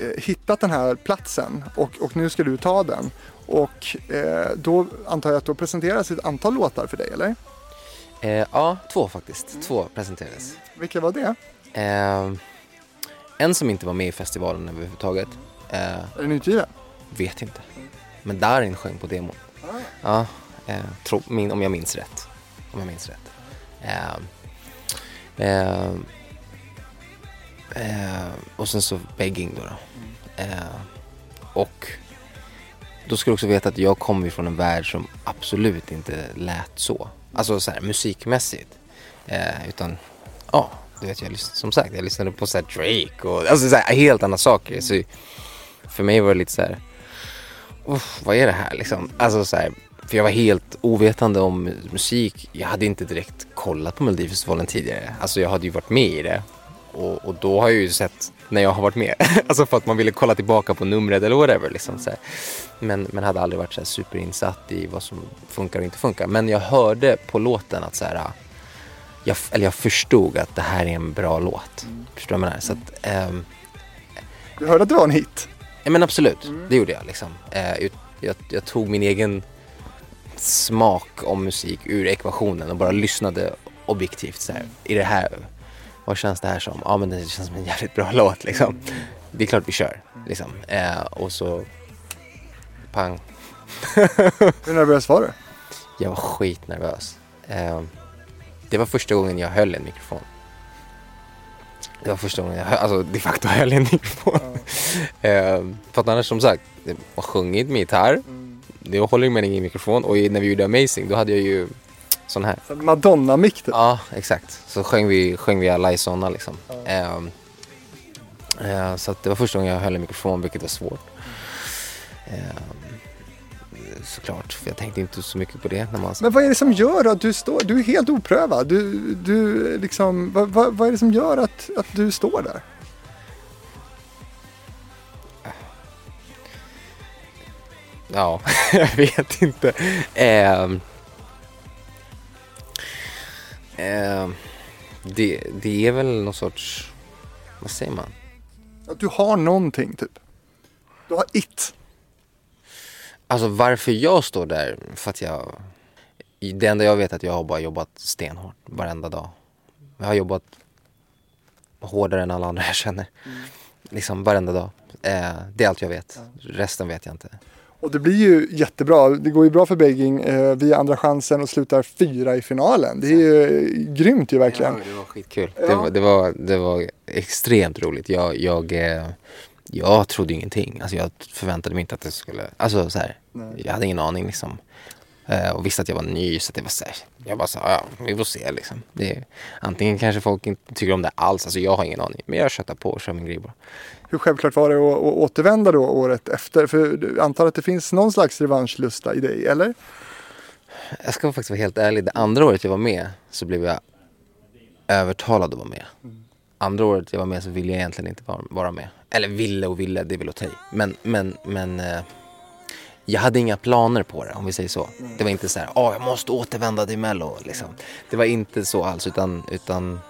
eh, hittat den här platsen och, och nu ska du ta den. Och eh, då antar jag att då presenteras ett antal låtar för dig, eller? eh, ja, två faktiskt. Två presenterades. Vilka var det? Ehm, en som inte var med i festivalen överhuvudtaget. Eh, Är den utgiven? vet inte. Men Darin sjöng på demon. Ja, eh, tro, min, om jag minns rätt. Om jag minns rätt. Eh, eh, eh, och sen så begging då. då. Eh, och då ska du också veta att jag kommer från en värld som absolut inte lät så. Alltså så här musikmässigt. Eh, utan, ja, du vet jag lyssnade, som sagt jag lyssnade på så här Drake och alltså så här, helt andra saker. Så för mig var det lite så här vad är det här liksom? Alltså så här, för jag var helt ovetande om musik. Jag hade inte direkt kollat på Melodifestivalen tidigare. Alltså jag hade ju varit med i det. Och, och då har jag ju sett när jag har varit med. alltså för att man ville kolla tillbaka på numret eller whatever. Liksom, så här. Men, men hade aldrig varit så superinsatt i vad som funkar och inte funkar. Men jag hörde på låten att så här, jag, eller jag förstod att det här är en bra låt. Förstår du vad jag menar? Så att, ehm, Du hörde att det var en hit? Ja men absolut, det gjorde jag liksom. Ut- jag, jag tog min egen smak om musik ur ekvationen och bara lyssnade objektivt så här. I det här, vad känns det här som? Ja men det känns som en jävligt bra låt liksom. Det är klart vi kör liksom. Eh, och så, pang. Hur nervös var du? Jag var skitnervös. Eh, det var första gången jag höll en mikrofon. Det var första gången jag hö- alltså, de facto höll en mikrofon. eh, för att annars som sagt, det var sjungit med gitarr. Det håller med ingen mikrofon och i- när vi gjorde Amazing då hade jag ju sån här. Madonna-mick typ. Ja, exakt. Så sjöng vi, sjöng vi alla i såna liksom. Ehm, eh, så det var första gången jag höll en mikrofon, vilket var svårt. Ehm, såklart, för jag tänkte inte så mycket på det när man... Men vad är det som gör att du står, du är helt oprövad. Du, du liksom, vad, vad, vad är det som gör att, att du står där? Ja, jag vet inte. Ehm, ehm, det, det är väl någon sorts, vad säger man? Att du har någonting typ. Du har it. Alltså varför jag står där, för att jag... Det enda jag vet är att jag har bara jobbat stenhårt varenda dag. Jag har jobbat hårdare än alla andra jag känner. Liksom varenda dag. Eh, det är allt jag vet. Resten vet jag inte. Och det blir ju jättebra. Det går ju bra för Begging eh, via Andra chansen och slutar fyra i finalen. Det är ju grymt ju verkligen. Ja, det var skitkul. Det, var, det, var, det var extremt roligt. Jag, jag, eh, jag trodde ingenting. Alltså jag förväntade mig inte att det skulle... Alltså så här, jag hade ingen aning liksom. Eh, och visste att jag var ny så det var så här, jag bara så här, ja vi får se liksom. Det, antingen kanske folk inte tycker om det alls, alltså jag har ingen aning. Men jag köttar på och kör min grej bara. Hur självklart var det att, att återvända då året efter? För du antar att det finns någon slags revanschlusta i dig, eller? Jag ska faktiskt vara helt ärlig, det andra året jag var med så blev jag övertalad att vara med. Andra året jag var med så ville jag egentligen inte vara, med. Eller ville och ville, det är väl att ta i. Men, men, men eh, jag hade inga planer på det om vi säger så. Det var inte så här, åh jag måste återvända till mello liksom. Det var inte så alls utan, utan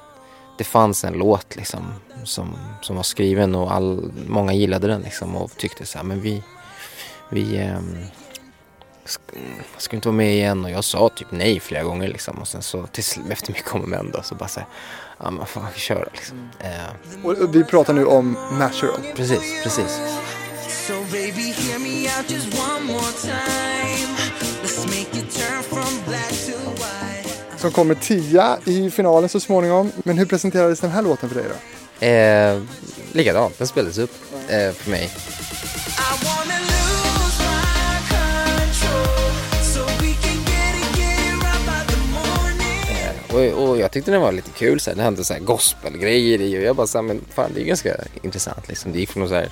det fanns en låt liksom som, som var skriven och all, många gillade den liksom och tyckte så här, men vi, vi sk- ska vi inte vara med igen och jag sa typ nej flera gånger liksom och sen så till, efter mycket om och men då så bara så här, ja men fan vi kör liksom. Eh, Och och vi pratar nu om Natural. precis, precis. So baby, Som kommer tia i finalen så småningom. Men hur presenterades den här låten för dig då? Eh, likadant, den spelades upp eh, för mig. Morning. Och, och jag tyckte den var lite kul, så här, det hände så här gospelgrejer i och jag bara så här, men fan det är ganska intressant liksom. Det gick från någon så här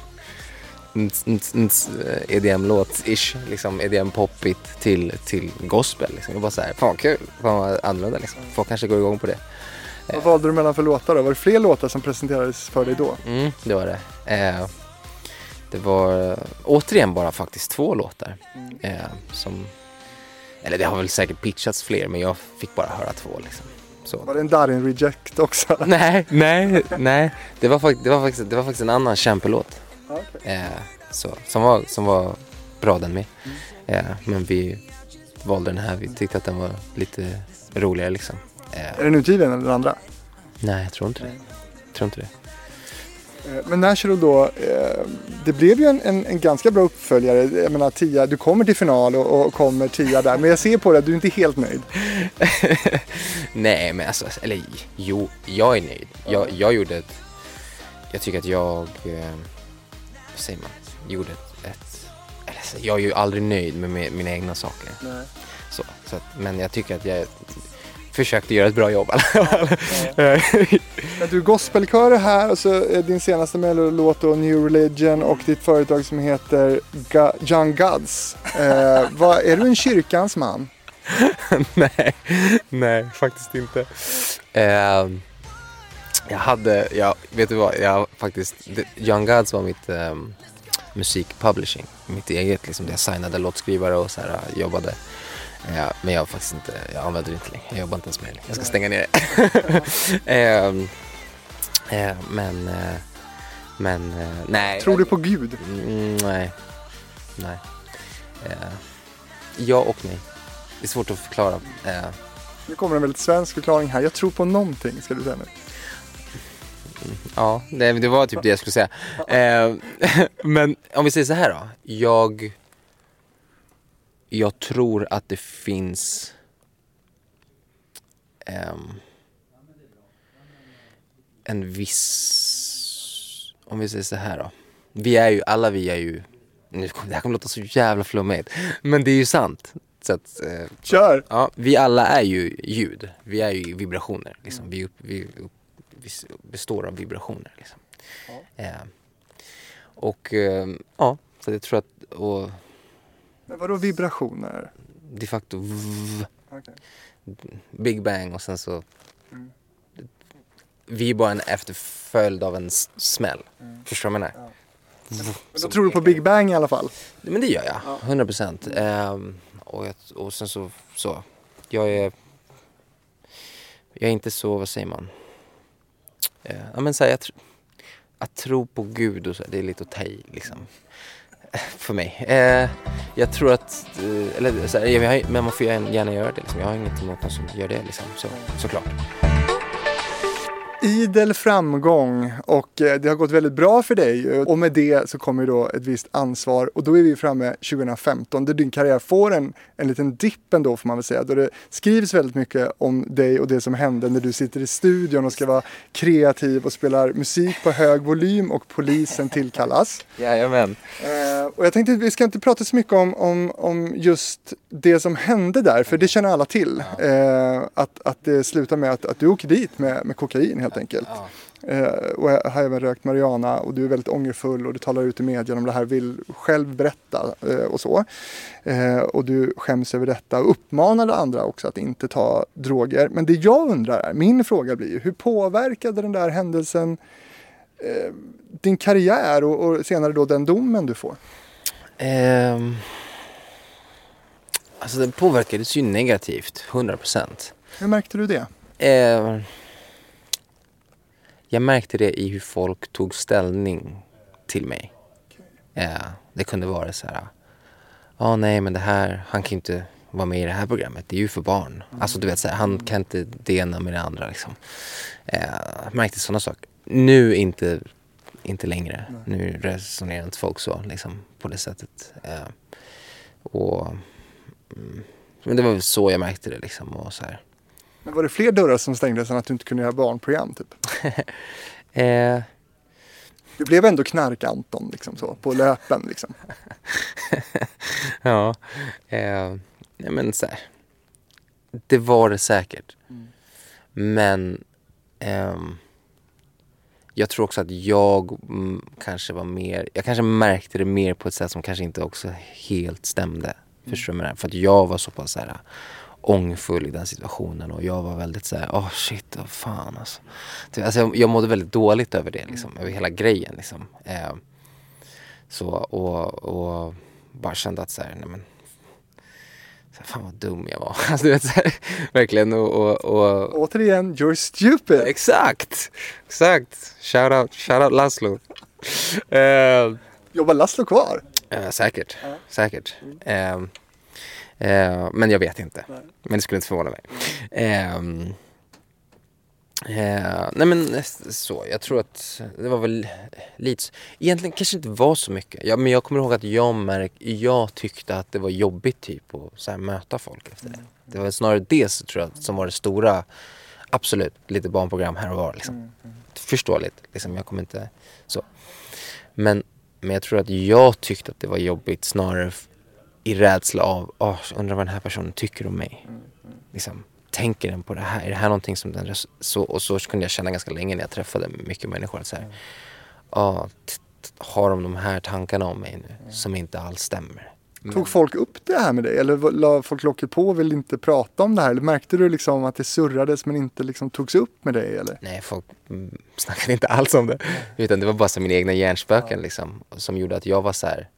EDM-låt-ish, liksom EDM-poppigt till, till gospel liksom. Jag bara så här, fan vad kul, fan vad annorlunda liksom. Folk kanske går igång på det. Vad valde du mellan för låtar då? Var det fler låtar som presenterades för dig då? Mm, det var det. Eh, det var eh, återigen bara faktiskt två låtar. Eh, som, eller det har väl säkert pitchats fler men jag fick bara höra två liksom. Så. Var det en Darin Reject också? Nej, nej, nej. Det var, fakt- det var, faktiskt, det var faktiskt en annan kämpelåt. Eh, så, som, var, som var bra den med. Eh, men vi valde den här. Vi tyckte att den var lite roligare liksom. Är Eh, den utgiven eller den andra? nej, jag tror inte det. Jag tror inte det. Eh, Men Natural då, eh, det blev ju en, en, en ganska bra uppföljare. Jag menar tia, du kommer till final och, och kommer tia där. Men jag ser på dig att du är inte helt nöjd. Nej, men alltså, eller jo, jag är nöjd. Jag, jag gjorde ett, jag tycker att jag, eh, vad säger man, gjorde ett, ett eller, jag är ju aldrig nöjd med, med mina egna saker. Så, så att, men jag tycker att jag försökte göra ett bra jobb i alla fall. Du, gospelkör är här och så är din senaste mellolåt då New Religion och ditt företag som heter Ga- Young Gods. Eh, vad, är du en kyrkans man? nej, nej, faktiskt inte. Ehm, jag hade, jag, vet du vad, jag faktiskt, Young Gods var mitt um, musikpublishing, mitt eget liksom, jag signade låtskrivare och så här, uh, jobbade. Eh, men jag har faktiskt inte, jag använder det inte längre, jag jobbar inte ens med det. Jag ska stänga ner det. Ehm, eh, men, eh, men, eh, nej. Tror du på Gud? Mm, nej. Nej. Ja och nej. Det är svårt att förklara. Nu kommer en väldigt svensk förklaring här. Jag tror på någonting, ska du säga nu. Ja, det, det var typ det jag skulle säga. Eh, men om vi säger så här då. Jag, jag tror att det finns ehm, en viss, om vi säger så här då. Vi är ju, alla vi är ju, nu det här kommer låta så jävla flummigt, men det är ju sant. Så att, eh, Kör! Ja, vi alla är ju ljud. Vi är ju vibrationer. Liksom. Vi, upp, vi, upp, består av vibrationer. Liksom. Eh, och eh, ja, så jag tror att och Men vadå vibrationer? de facto v, Okej. Big Bang och sen så vi är bara en efterföljd av en smäll. Förstår du vad jag menar? Men då tror du på Big Bang i alla fall? Men det gör jag, 100 procent. Ehm, och, jag, och sen så, så, jag är, jag är inte så, vad säger man? Eh, ja men så här, jag tr- att tro på Gud och så, det är lite att ta i liksom. För mig. Eh, jag tror att, eh, eller så här, jag, men man får gärna gärna göra det liksom. Jag har inget emot någon som gör det liksom, så, såklart. Idel framgång och eh, det har gått väldigt bra för dig och med det så kommer då ett visst ansvar och då är vi framme 2015 där din karriär får en, en liten dipp ändå får man väl säga. Då det skrivs väldigt mycket om dig och det som hände när du sitter i studion och ska vara kreativ och spelar musik på hög volym och polisen tillkallas. Jajamän. Eh, och jag tänkte vi ska inte prata så mycket om, om, om just det som hände där, för det känner alla till. Eh, att, att det slutar med att, att du åker dit med, med kokain helt enkelt. Eh, och jag har även rökt marijuana och du är väldigt ångerfull och du talar ut i media om det här, vill själv berätta eh, och så. Eh, och du skäms över detta och uppmanade andra också att inte ta droger. Men det jag undrar är, min fråga blir ju, hur påverkade den där händelsen eh, din karriär och, och senare då den domen du får? Ehm, alltså den påverkades ju negativt, 100 procent. Hur märkte du det? Eh, jag märkte det i hur folk tog ställning till mig. Eh, det kunde vara så här, ja nej men det här, han kan inte vara med i det här programmet, det är ju för barn. Alltså du vet så här, han kan inte det ena med det andra liksom. Eh, märkte sådana saker. Nu inte, inte längre. Nu resonerar inte folk så liksom på det sättet. Eh, och, mm, men det var väl så jag märkte det liksom. Och så här. Men var det fler dörrar som stängdes än att du inte kunde göra barnprogram typ? Eh, Du blev ändå knark-Anton liksom så, på löpen liksom. ja, eh, men så här. Det var det säkert. Men ehm, jag tror också att jag mm, kanske var mer, jag kanske märkte det mer på ett sätt som kanske inte också helt stämde. Förstår du? För att jag var så pass så här ångfull i den situationen och jag var väldigt så här, åh shit, vad fan alltså. Alltså jag, jag mådde väldigt dåligt över det liksom, över hela grejen liksom. Eh, så, och, och bara kände att så här, nej men fan vad dum jag var. Alltså, du vet, så här, verkligen och, och, och Återigen, you're stupid. Exakt, exakt. Shout out, shout out Laszlo. Eh, Jobbar Laszlo kvar? eh, säkert, säkert. Eh, eh, men jag vet inte. Men det skulle inte förvåna mig. Ehm, eh, nej men eh, så, jag tror att det var väl lite, egentligen kanske inte var så mycket. Ja, men jag kommer ihåg att jag märk, jag tyckte att det var jobbigt typ att så här, möta folk efter det. Det var snarare det så, tror jag som var det stora, absolut, lite barnprogram här och var liksom. Förståeligt, liksom, jag kommer inte så. Men, men jag tror att jag tyckte att det var jobbigt snarare i rädsla av, oh, undrar vad den här personen tycker om mig. Liksom, tänker den på det här? Är det här någonting som den... Så, och så kunde jag känna ganska länge när jag träffade mycket människor. Att så här, t- har de de här tankarna om mig nu som inte alls stämmer? Tog folk upp det här med dig eller la folk locket på och ville inte prata om det här? Eller märkte du liksom att det surrades men inte liksom togs upp med dig eller? Nej, folk mm, snackade inte alls om det. Utan det var bara så mina egna hjärnspöken liksom, som gjorde att jag var så här.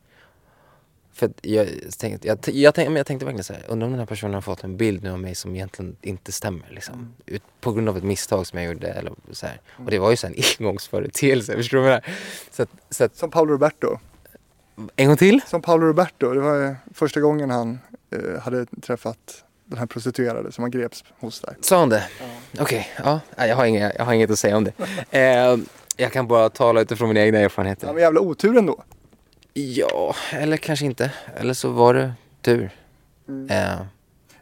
För jag, tänkte, jag, jag, tänkte, men jag tänkte verkligen så här, undrar om den här personen har fått en bild nu av mig som egentligen inte stämmer. Liksom. Ut, på grund av ett misstag som jag gjorde. Eller så här. Och det var ju så en engångsföreteelse, förstår du vad jag menar? Så att, så att, Som Paolo Roberto. en gång till? Som Paolo Roberto, det var ju första gången han eh, hade träffat den här prostituerade som han greps hos där. Sa han det? Okej, ja. Nej, Jag, har inga, jag har inget att säga om det. Eh, jag kan bara tala utifrån mina egna erfarenheter. Ja, men jävla otur ändå. Ja, eller kanske inte. Eller så var det tur. Eh,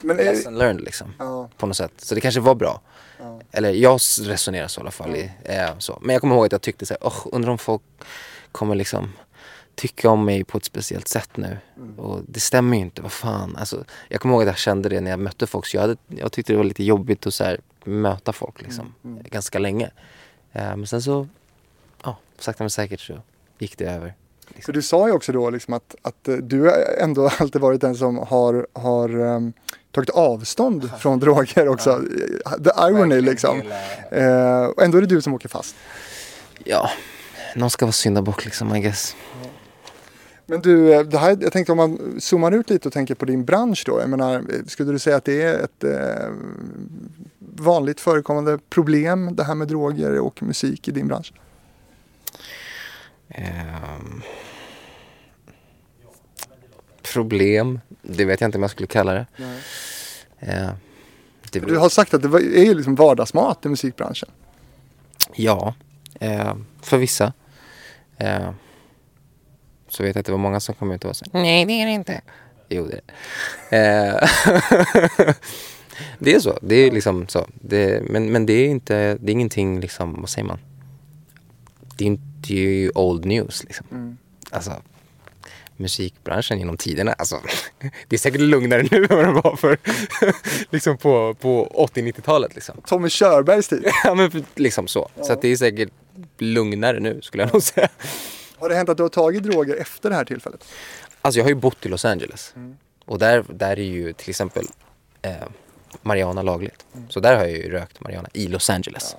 Men, lesson learned liksom. ja, På något sätt. Så det kanske var bra. Ja. Eller jag resonerar så i alla fall. I, eh, så. Men jag kommer ihåg att jag tyckte så här, "Åh, undrar om folk kommer liksom tycka om mig på ett speciellt sätt nu. Och det stämmer ju inte, vad fan. Alltså, jag kommer ihåg att jag kände det när jag mötte folk. Så jag, hade, jag tyckte det var lite jobbigt att så här, möta folk liksom. Ganska länge. Eh, men sen så, ja, sakta men säkert så gick det över. För du sa ju också då liksom att, att eh, du har ändå alltid varit den som har, har ehm, tagit avstånd från droger också. The irony liksom. Eh, och ändå är det du som åker fast. Ja, någon ska vara syndabock liksom I guess. Men du, eh, det här, jag tänkte om man zoomar ut lite och tänker på din bransch då. Jag menar, eh, skulle du säga att det är ett eh, vanligt förekommande problem det här med droger och musik i din bransch? Ehm, problem, det vet jag inte om jag skulle kalla det. Eh, det Du har sagt att det är liksom vardagsmat i musikbranschen. Ja, eh, för vissa. Eh, så vet jag att det var många som kom ut och var så här, Nej det är det inte. Jo det är det. Eh, det är så, det är liksom så. Det, men, men det är inte, det är ingenting liksom, vad säger man? Det är, inte, ju old news liksom. Alltså musikbranschen genom tiderna. Alltså, det är säkert lugnare nu än vad det var för liksom på, på 80-90-talet. Liksom. Tommy Körbergs tid. Ja men liksom så. Så att det är säkert lugnare nu skulle jag nog säga. Har det hänt att du har tagit droger efter det här tillfället? Alltså jag har ju bott i Los Angeles. Och där, där är ju till exempel eh, Mariana lagligt. Så där har jag ju rökt Mariana i Los Angeles.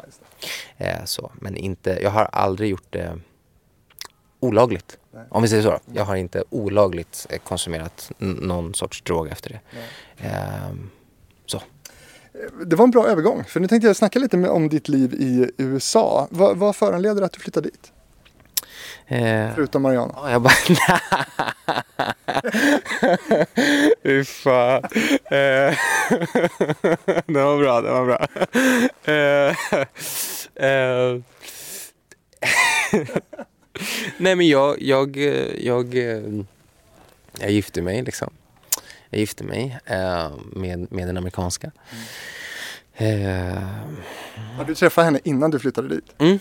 eh, så. Men inte, jag har aldrig gjort det olagligt. Om vi säger så. då. Jag har inte olagligt eh, konsumerat någon sorts drog efter det. Ehm, så. Det var en bra övergång, för nu tänkte jag snacka lite om ditt liv i USA. Vad, vad föranleder att du flyttade dit? Eh, Förutom Mariana. Ja, jag bara... Fy fan. Eh, den var bra, den var bra. Eh, eh, Nej men jag, jag, jag, jag gifte mig liksom. Jag gifte mig med, med den amerikanska. Eh, Ja, du träffade henne innan du flyttade dit. Mm,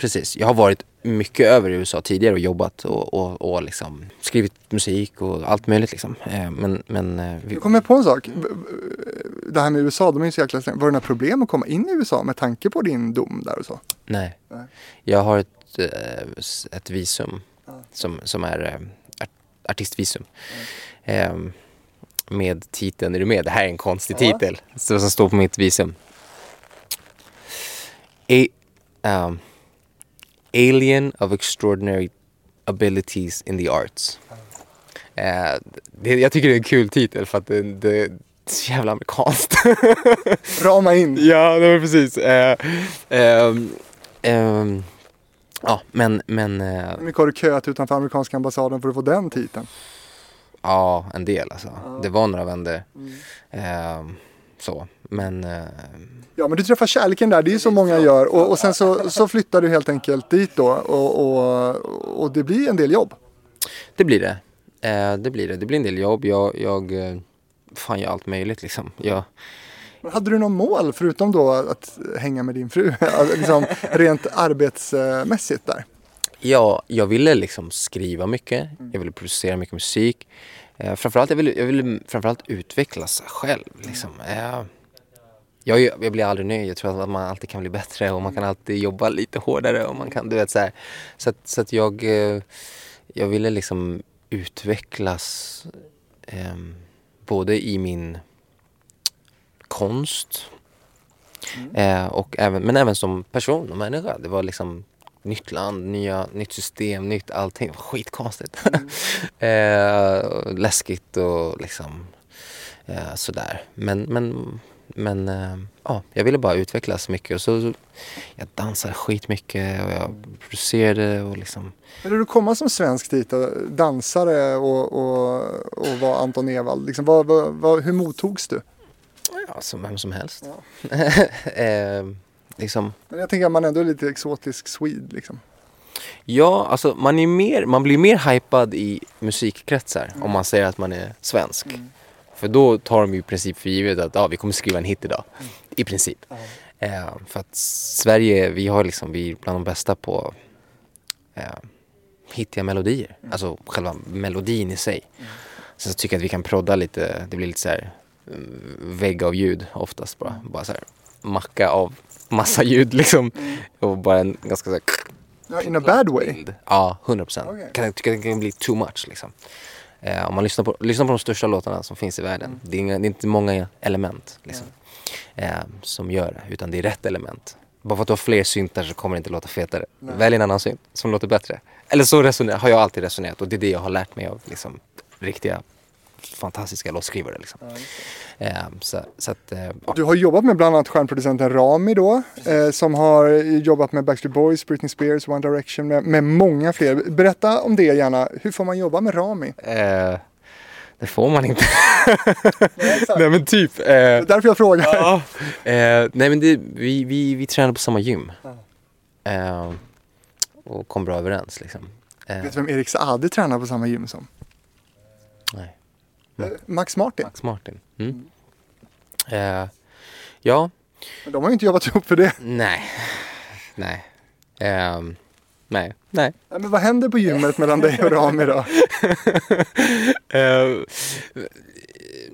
precis. Jag har varit mycket över i USA tidigare och jobbat och, och, och liksom skrivit musik och allt möjligt liksom. Eh, Men, men eh, vi, Jag kommer på en sak. Det här med USA, de är ju så jäkla stränga. Var det några problem att komma in i USA med tanke på din dom där och så? nej. Nej. Jag har ett, eh, ett visum som, som är art- artistvisum. Eh, Med titeln, är du med? Det här är en konstig Ja. titel så, som står på mitt visum. A, um, alien of extraordinary abilities in the arts. Eh, det, jag tycker det är en kul titel för att det, det är så jävla amerikanskt. Rama in. ja, det var precis. Eh, ehm, ja, men, men eh, Hur mycket har du köat utanför amerikanska ambassaden för att få den titeln? ja, en del alltså. Det var några vändor. Ehm, så, men eh, Ja, men du träffar kärleken där, det är ju så många gör. Och, och sen så, så flyttar du helt enkelt dit då och, och, och det blir en del jobb. det blir det. Eh, det blir det. Det blir en del jobb. Jag, jag eh, fan gör allt möjligt liksom. Jag, Men Hade du någon mål förutom då att hänga med din fru? Alltså, liksom, rent arbetsmässigt där? Ja, jag ville liksom skriva mycket. Jag ville producera mycket musik. Eh, framförallt, jag ville, jag ville framförallt utvecklas själv. Liksom. Eh, jag, jag blir aldrig nöjd. Jag tror att man alltid kan bli bättre och man kan alltid jobba lite hårdare. Och man kan, du vet, så, här. så, att, så att jag, eh, jag ville liksom utvecklas eh, både i min konst eh, och även, men även som person och människa. Det var liksom nytt land, nya, nytt system, nytt allting. Skitkonstigt. eh, och läskigt och liksom eh, sådär. Men, men, men eh, ja, jag ville bara utvecklas mycket. Och så, så, jag dansade skitmycket och jag producerade och liksom Hur du komma som svensk dit dansare och, och, och vara Anton Ewald? Liksom, vad, vad, vad, hur mottogs du? Ja, som vem som helst. eh, liksom, Men jag tänker att man ändå är lite exotisk swede liksom. ja, alltså man, är mer, man blir mer hypad i musikkretsar om man säger att man är svensk. För då tar de ju i princip för givet att ja, vi kommer skriva en hit idag. I princip. Eh, för att Sverige, vi har liksom, vi är bland de bästa på eh, hittiga melodier. Alltså själva melodin i sig. Sen så tycker jag att vi kan prodda lite, det blir lite så här mm, vägg av ljud oftast bara. Bara så här macka av massa ljud liksom. Och bara en ganska så här Ja, in a bad way. Ja, 100 procent. Okej. Kan det kan bli too much liksom. Eh, om man lyssnar på, lyssnar på de största låtarna som finns i världen. Det, är inga, det är inte många element liksom, eh, som gör det, utan det är rätt element. Bara för att du har fler syntar så kommer det inte låta fetare. Välj en annan synt som låter bättre. Eller så resonerar, har jag alltid resonerat och det är det jag har lärt mig av liksom, riktiga fantastiska låtskrivare. Liksom. Eh, så, så att, eh, ja. Du har jobbat med bland annat stjärnproducenten Rami då, eh, som har jobbat med Backstreet Boys, Britney Spears, One Direction med, med många fler. Berätta om det gärna. Hur får man jobba med Rami? eh, det får man inte. Nej men typ. Eh, Det är därför jag frågar. Ja. Eh, nej men det, vi, vi, vi tränade på samma gym. Eh, och kom bra överens liksom. Eh, Vet du vem Erik Saade tränar på samma gym som? nej, Max Martin. Max Martin. Mm. Eh, ja, Men De har ju inte jobbat ihop för det. nej, nej. Ehm, nej, nej. Men vad händer på gymmet mellan dig och Rami då? Eh,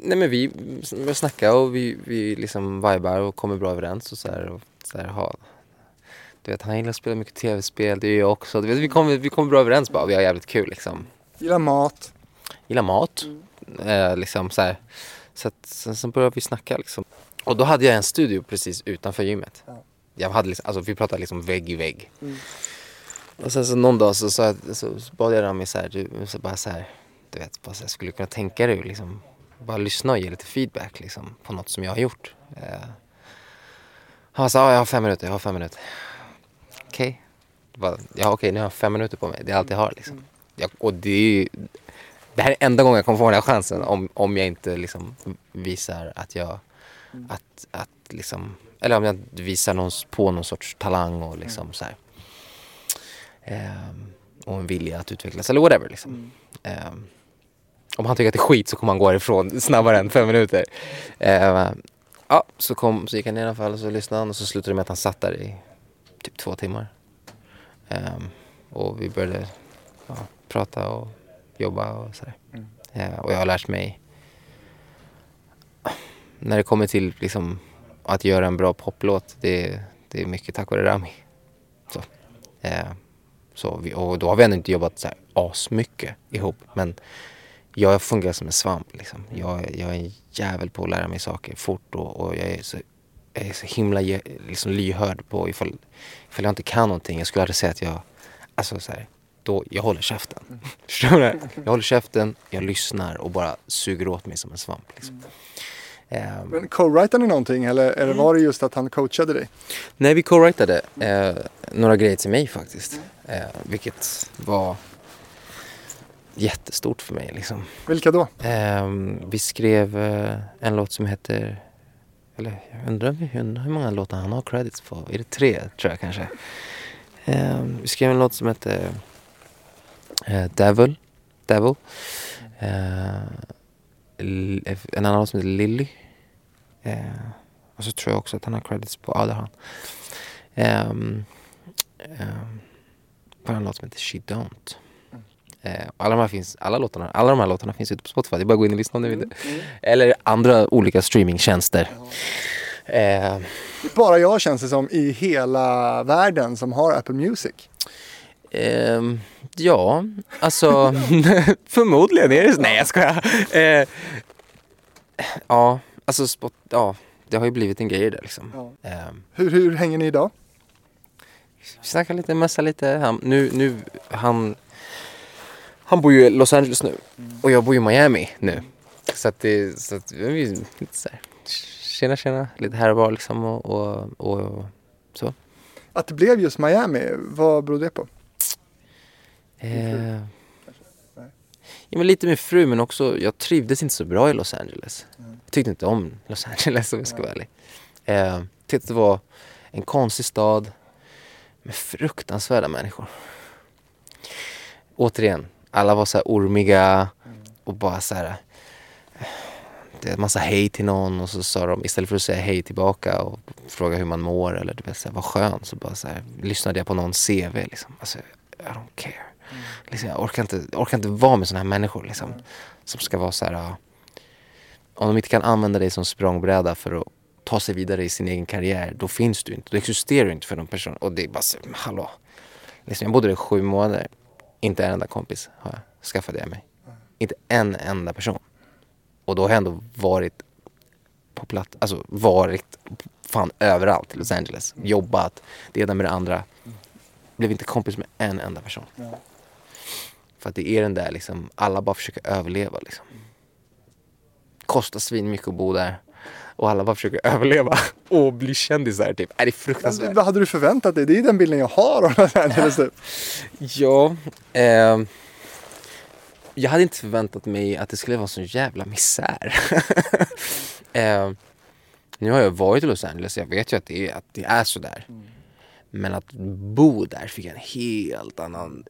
nej men vi, vi snackar och vi, vi liksom vibar och kommer bra överens och så här. Och så här ha, du vet, han gillar att spela mycket tv-spel, det gör jag också. Du vet, vi, kommer, vi kommer bra överens bara, vi har jävligt kul liksom. Gillar mat. Gillar mat. Eh, liksom så här. Så att, sen så började vi snacka liksom. Och då hade jag en studio precis utanför gymmet. Jag hade liksom, alltså vi pratade liksom vägg i vägg. Och sen så någon dag så, så, så, så bad jag Rami så här, du, så bara så här, du vet, bara så här, skulle kunna tänka dig liksom bara lyssna och ge lite feedback liksom, på något som jag har gjort. Eh, han sa, ja, jag har fem minuter, jag har fem minuter. Okej. Bara, Ja okej, nu har jag fem minuter på mig. Det är allt jag har liksom. Jag, och det är ju, det här är enda gången jag kommer få den här chansen om, om jag inte liksom visar att jag, att, att liksom, eller om jag inte visar någon, på någon sorts talang och liksom så här. Ehm, och en vilja att utvecklas eller whatever liksom. Ehm, om han tycker att det är skit så kommer han gå ifrån snabbare än fem minuter. Ehm, ja, så, kom, så gick han ner i alla fall och så lyssnade han och så slutade det med att han satt där i typ två timmar. Ehm, och vi började ja, prata och jobba och sådär. Eh, och jag har lärt mig när det kommer till liksom, att göra en bra poplåt, det, det är mycket tack vare Rami. Så, eh, så vi, och då har vi ändå inte jobbat så här asmycket ihop. Men jag fungerar som en svamp. Liksom. Jag, jag är en jävel på att lära mig saker fort och, och jag, är så, jag är så himla liksom lyhörd på ifall, ifall jag inte kan någonting. Jag skulle aldrig säga att jag, alltså så här, då, jag håller käften. Förstår du? Jag håller käften, jag lyssnar och bara suger åt mig som en svamp. Liksom. Ehm, Men co-writade ni någonting eller, eller var det just att han coachade dig? Nej, vi co-writade eh, några grejer till mig faktiskt. Eh, vilket var jättestort för mig liksom. Vilka då? Ehm, vi skrev eh, en låt som heter, eller jag undrar, undrar hur många låtar han har credits på. Är det tre tror jag kanske? Ehm, vi skrev en låt som heter eh, Devil. Devil. Eh, en annan låt som heter Lily. Eh, och så tror jag också att han har credits på Other Hand. Um, um, på en låt som heter She Don't. Eh, alla, de här finns, alla, låtarna, alla de här låtarna finns ute på Spotify. Det är bara att gå in och lyssna om ni vill. Eller andra olika streamingtjänster. Eh, Det är bara jag känns det som i hela världen som har Apple Music. Ehm, ja, alltså förmodligen är det så. Nej jag skojar. Eh, ja, alltså spot, ja, det har ju blivit en grej där liksom. Ja. Ehm, Hur, hur hänger ni idag? Vi snackar lite, messa lite. Han, nu, nu, han, han bor ju i Los Angeles nu och jag bor i Miami nu. Så att det, så att vi är lite så här, tjena tjena, lite här och var liksom och, och, och så. Att det blev just Miami, vad beror det på? Eh, ja, men lite med fru men också, jag trivdes inte så bra i Los Angeles. Jag tyckte inte om Los Angeles om jag ska vara ärlig. Eh, tyckte det var en konstig stad med fruktansvärda människor. Återigen, alla var så här ormiga och bara så här. Det är massa hej till någon och så sa de istället för att säga hej tillbaka och fråga hur man mår eller du vet, så här, vad skönt så bara så här, lyssnade jag på någon CV liksom. Alltså, I don't care. Liksom, jag orkar inte, jag orkar inte vara med sådana här människor liksom. Som ska vara så här. ja, Om de inte kan använda dig som språngbräda för att ta sig vidare i sin egen karriär, då finns du inte. Då existerar du inte för någon person. Och det är bara så, hallå. Liksom, jag bodde där i sju månader. Inte en enda kompis har jag skaffade jag mig. Inte en enda person. Och då har jag ändå varit på plats, alltså varit fan överallt i Los Angeles. Jobbat, det ena med det andra. Blev inte kompis med en enda person. För att det är den där liksom, alla bara försöker överleva liksom. Kostar svin mycket att bo där. Och alla bara försöker överleva och bli kändisar typ. Är det är fruktansvärt. Vad hade du förväntat dig? Det är den bilden jag har av Los Angeles typ. Ja, ehm, jag hade inte förväntat mig att det skulle vara så jävla misär. Ehm, nu har jag varit i Los Angeles, jag vet ju att det är, att det är så där. Men att bo där fick jag en helt annan,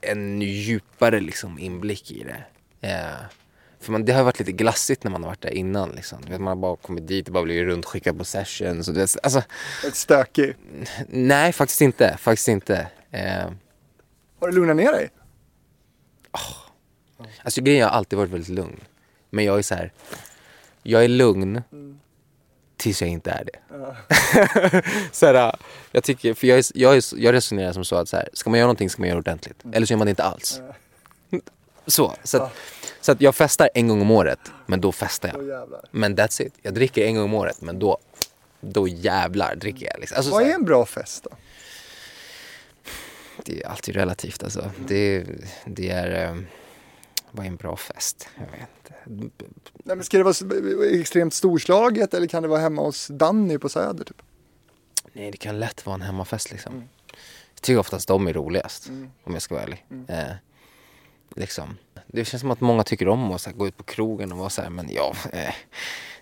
en djupare liksom inblick i det. Eh, för man, det har varit lite glassigt när man har varit där innan. Liksom. Vet, man har bara kommit dit och bara blivit runtskickad på sessions. Och du vet, alltså, Ett stökig. nej, faktiskt inte. Faktiskt inte. Eh, Har du lugnat ner dig? Alltså grejen, jag har alltid varit väldigt lugn. Men jag är så här. Jag är lugn tills jag inte är det. så här, jag tycker, för jag, är, jag, är, jag resonerar som så att så här, ska man göra någonting ska man göra det ordentligt. Eller så gör man det inte alls. Så, så, att, så att jag festar en gång om året, men då festar jag. jävlar. Men that's it. Jag dricker en gång om året, men då, då jävlar dricker jag. Liksom. Alltså, Vad är en bra fest då? det är alltid relativt alltså. Det, det är... ehm, vad är en bra fest? Jag vet inte. Nej, men ska det vara extremt storslaget eller kan det vara hemma hos Danny på Söder? Typ? Nej, det kan lätt vara en hemmafest liksom. Jag tycker oftast de är roligast, om jag ska vara ärlig. Eh, liksom. Det känns som att många tycker om att här, gå ut på krogen och vara så här, men ja, eh,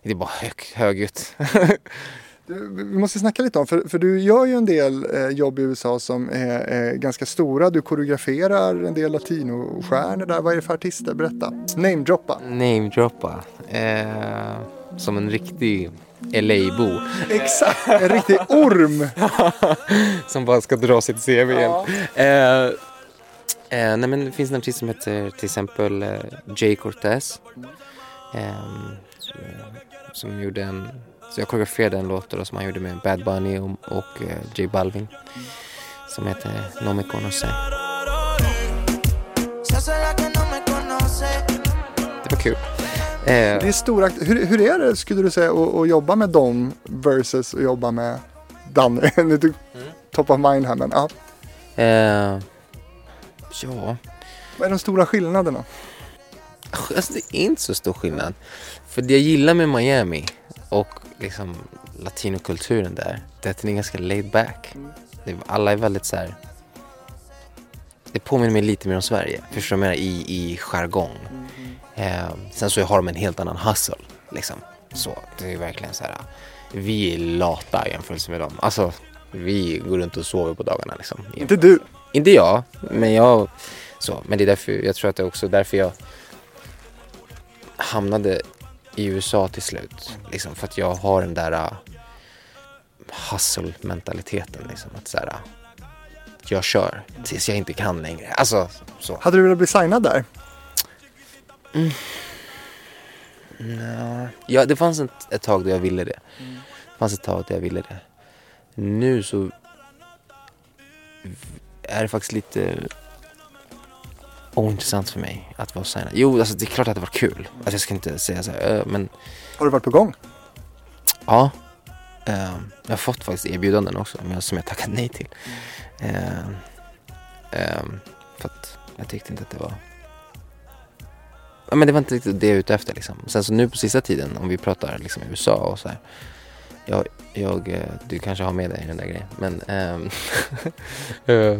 det är bara hög, högljutt. Vi måste snacka lite om, för, för du gör ju en del eh, jobb i USA som är, är ganska stora. Du koreograferar en del latinostjärnor där. Vad är det för artister? Berätta. Namedroppa. Namedroppa. Eh, som en riktig LA-bo Exakt, en riktig orm. som bara ska dra sitt CV igen. Eh, eh, nej men det finns en artist som heter till exempel eh, Jay Cortez. som- som gjorde en, så jag koreograferade en låt då, som han gjorde med Bad Bunny och, och eh, J Balvin. Som heter No Me Conoce. Det var kul. Det Eh, är stora, hur, hur är det skulle du säga att, att jobba med dem versus att jobba med Danny? Nu är du top of mind här men ja. eh, ja, Vad är de stora skillnaderna? Alltså det är inte så stor skillnad. För det jag gillar med Miami och liksom latinokulturen där, det är att den är ganska laid back. Det, alla är väldigt så här. Det påminner mig lite mer om Sverige, förstår du vad jag menar? I, i jargong. Eh, sen så har de en helt annan hustle, liksom. Så, det är verkligen så här. Vi är lata i jämförelse med dem. Alltså, vi går runt och sover på dagarna liksom. Inte du. Inte jag, men jag så. Men det är därför, jag tror att det är också därför jag hamnade i USA till slut. Liksom för att jag har den där uh, hustle-mentaliteten. Liksom, att så här, uh, jag kör tills jag inte kan längre. Alltså så. Hade du velat bli signad där? Ja, det fanns ett, ett tag då jag ville det. Det fanns ett tag då jag ville det. Nu så är det faktiskt lite ointressant för mig att vara signad. Jo, alltså det är klart att det var kul. Alltså jag ska inte säga så här, men Har du varit på gång? ja. Ehm, jag har fått faktiskt erbjudanden också som jag tackat nej till. Ehm, ehm, för att jag tyckte inte att det var Ja, men det var inte riktigt det jag är ute efter liksom. Sen så nu på sista tiden om vi pratar liksom USA och så här. Jag, jag, eh, du kanske har med dig den där grejen. Men eh,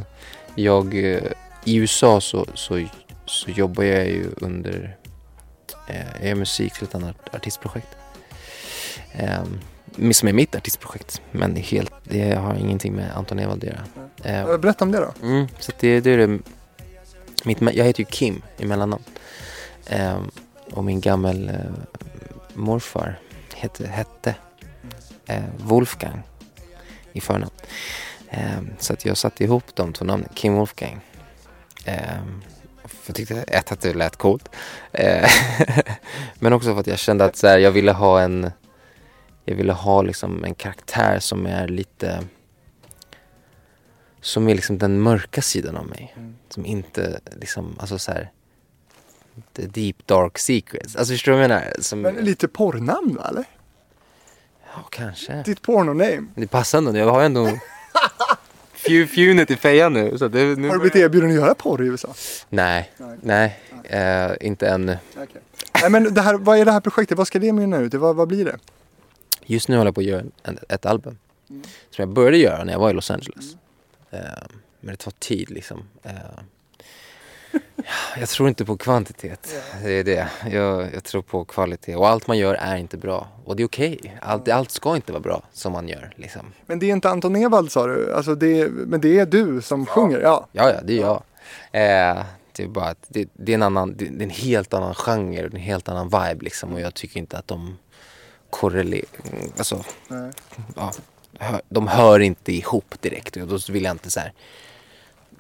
jag, eh, i USA så, så, så jobbar jag ju under, eh, jag gör musik till ett annat artistprojekt. Ehm, som är mitt artistprojekt. Men det, helt, det har ingenting med Anton Ewald att göra. Eh, Berätta om det då. Mm, så det, det är det. Mitt, jag heter ju Kim i mellannamn. Ehm, och min gammel eh, morfar hette, hette eh, Wolfgang i förnamn. Ehm, så att jag satte ihop de två namnen, Kim Wolfgang. Ehm, för jag tyckte ett att det lät coolt. Eh, men också för att jag kände att så här, jag ville ha en jag ville ha liksom en karaktär som är lite som är liksom den mörka sidan av mig. Som inte liksom, alltså så här the deep dark secrets. Alltså förstår du vad jag menar? Som, Men lite porrnamn va, eller? Ja, kanske. Ditt pornoname. Det passar ändå. Jag har ändå fewnet i fejan nu. Så det, nu Har du blivit erbjuden att göra porr i USA? Nej, Nej. nej. Eh, inte ännu. Nej men det här, vad är det här projektet? Vad ska det mynna ut i? Vad, vad blir det? Just nu håller jag på att göra en, ett album. Som jag började göra när jag var i Los Angeles. Eh, men det tar tid liksom. Eh, jag tror inte på kvantitet. Det är det. Jag, jag tror på kvalitet. Och allt man gör är inte bra. Och det är okej. Allt, allt ska inte vara bra som man gör. Liksom. Men det är inte Anton Ewald sa du? Alltså det, men det är du som sjunger? Ja. Ja, ja, det är jag. Eh, det är bara att det, det, är en annan, det, det är en helt annan genre, och en helt annan vibe liksom. Och jag tycker inte att de korrelerar, alltså, Nej. ja, hör, de hör inte ihop direkt. Och då vill jag inte så här,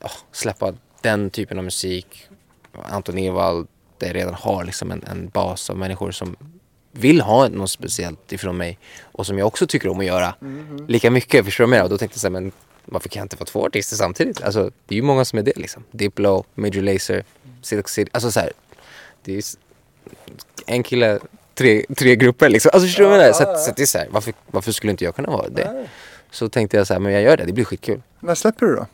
ja, släppa den typen av musik. Anton Ewald, där jag redan har liksom en, en bas av människor som vill ha något speciellt ifrån mig och som jag också tycker om att göra lika mycket. Förstår du vad? Och då tänkte jag så här, men varför kan jag inte vara två artister samtidigt? Alltså, det är ju många som är det liksom. Diplo, Major Lazer, Silk City. Alltså så här, det är en kille, tre, tre grupper liksom. Alltså förstår du vad jag menar? Så, att, så att det är så här, varför, varför skulle inte jag kunna vara det? Så tänkte jag så här, men jag gör det, det blir skitkul. När släpper du då?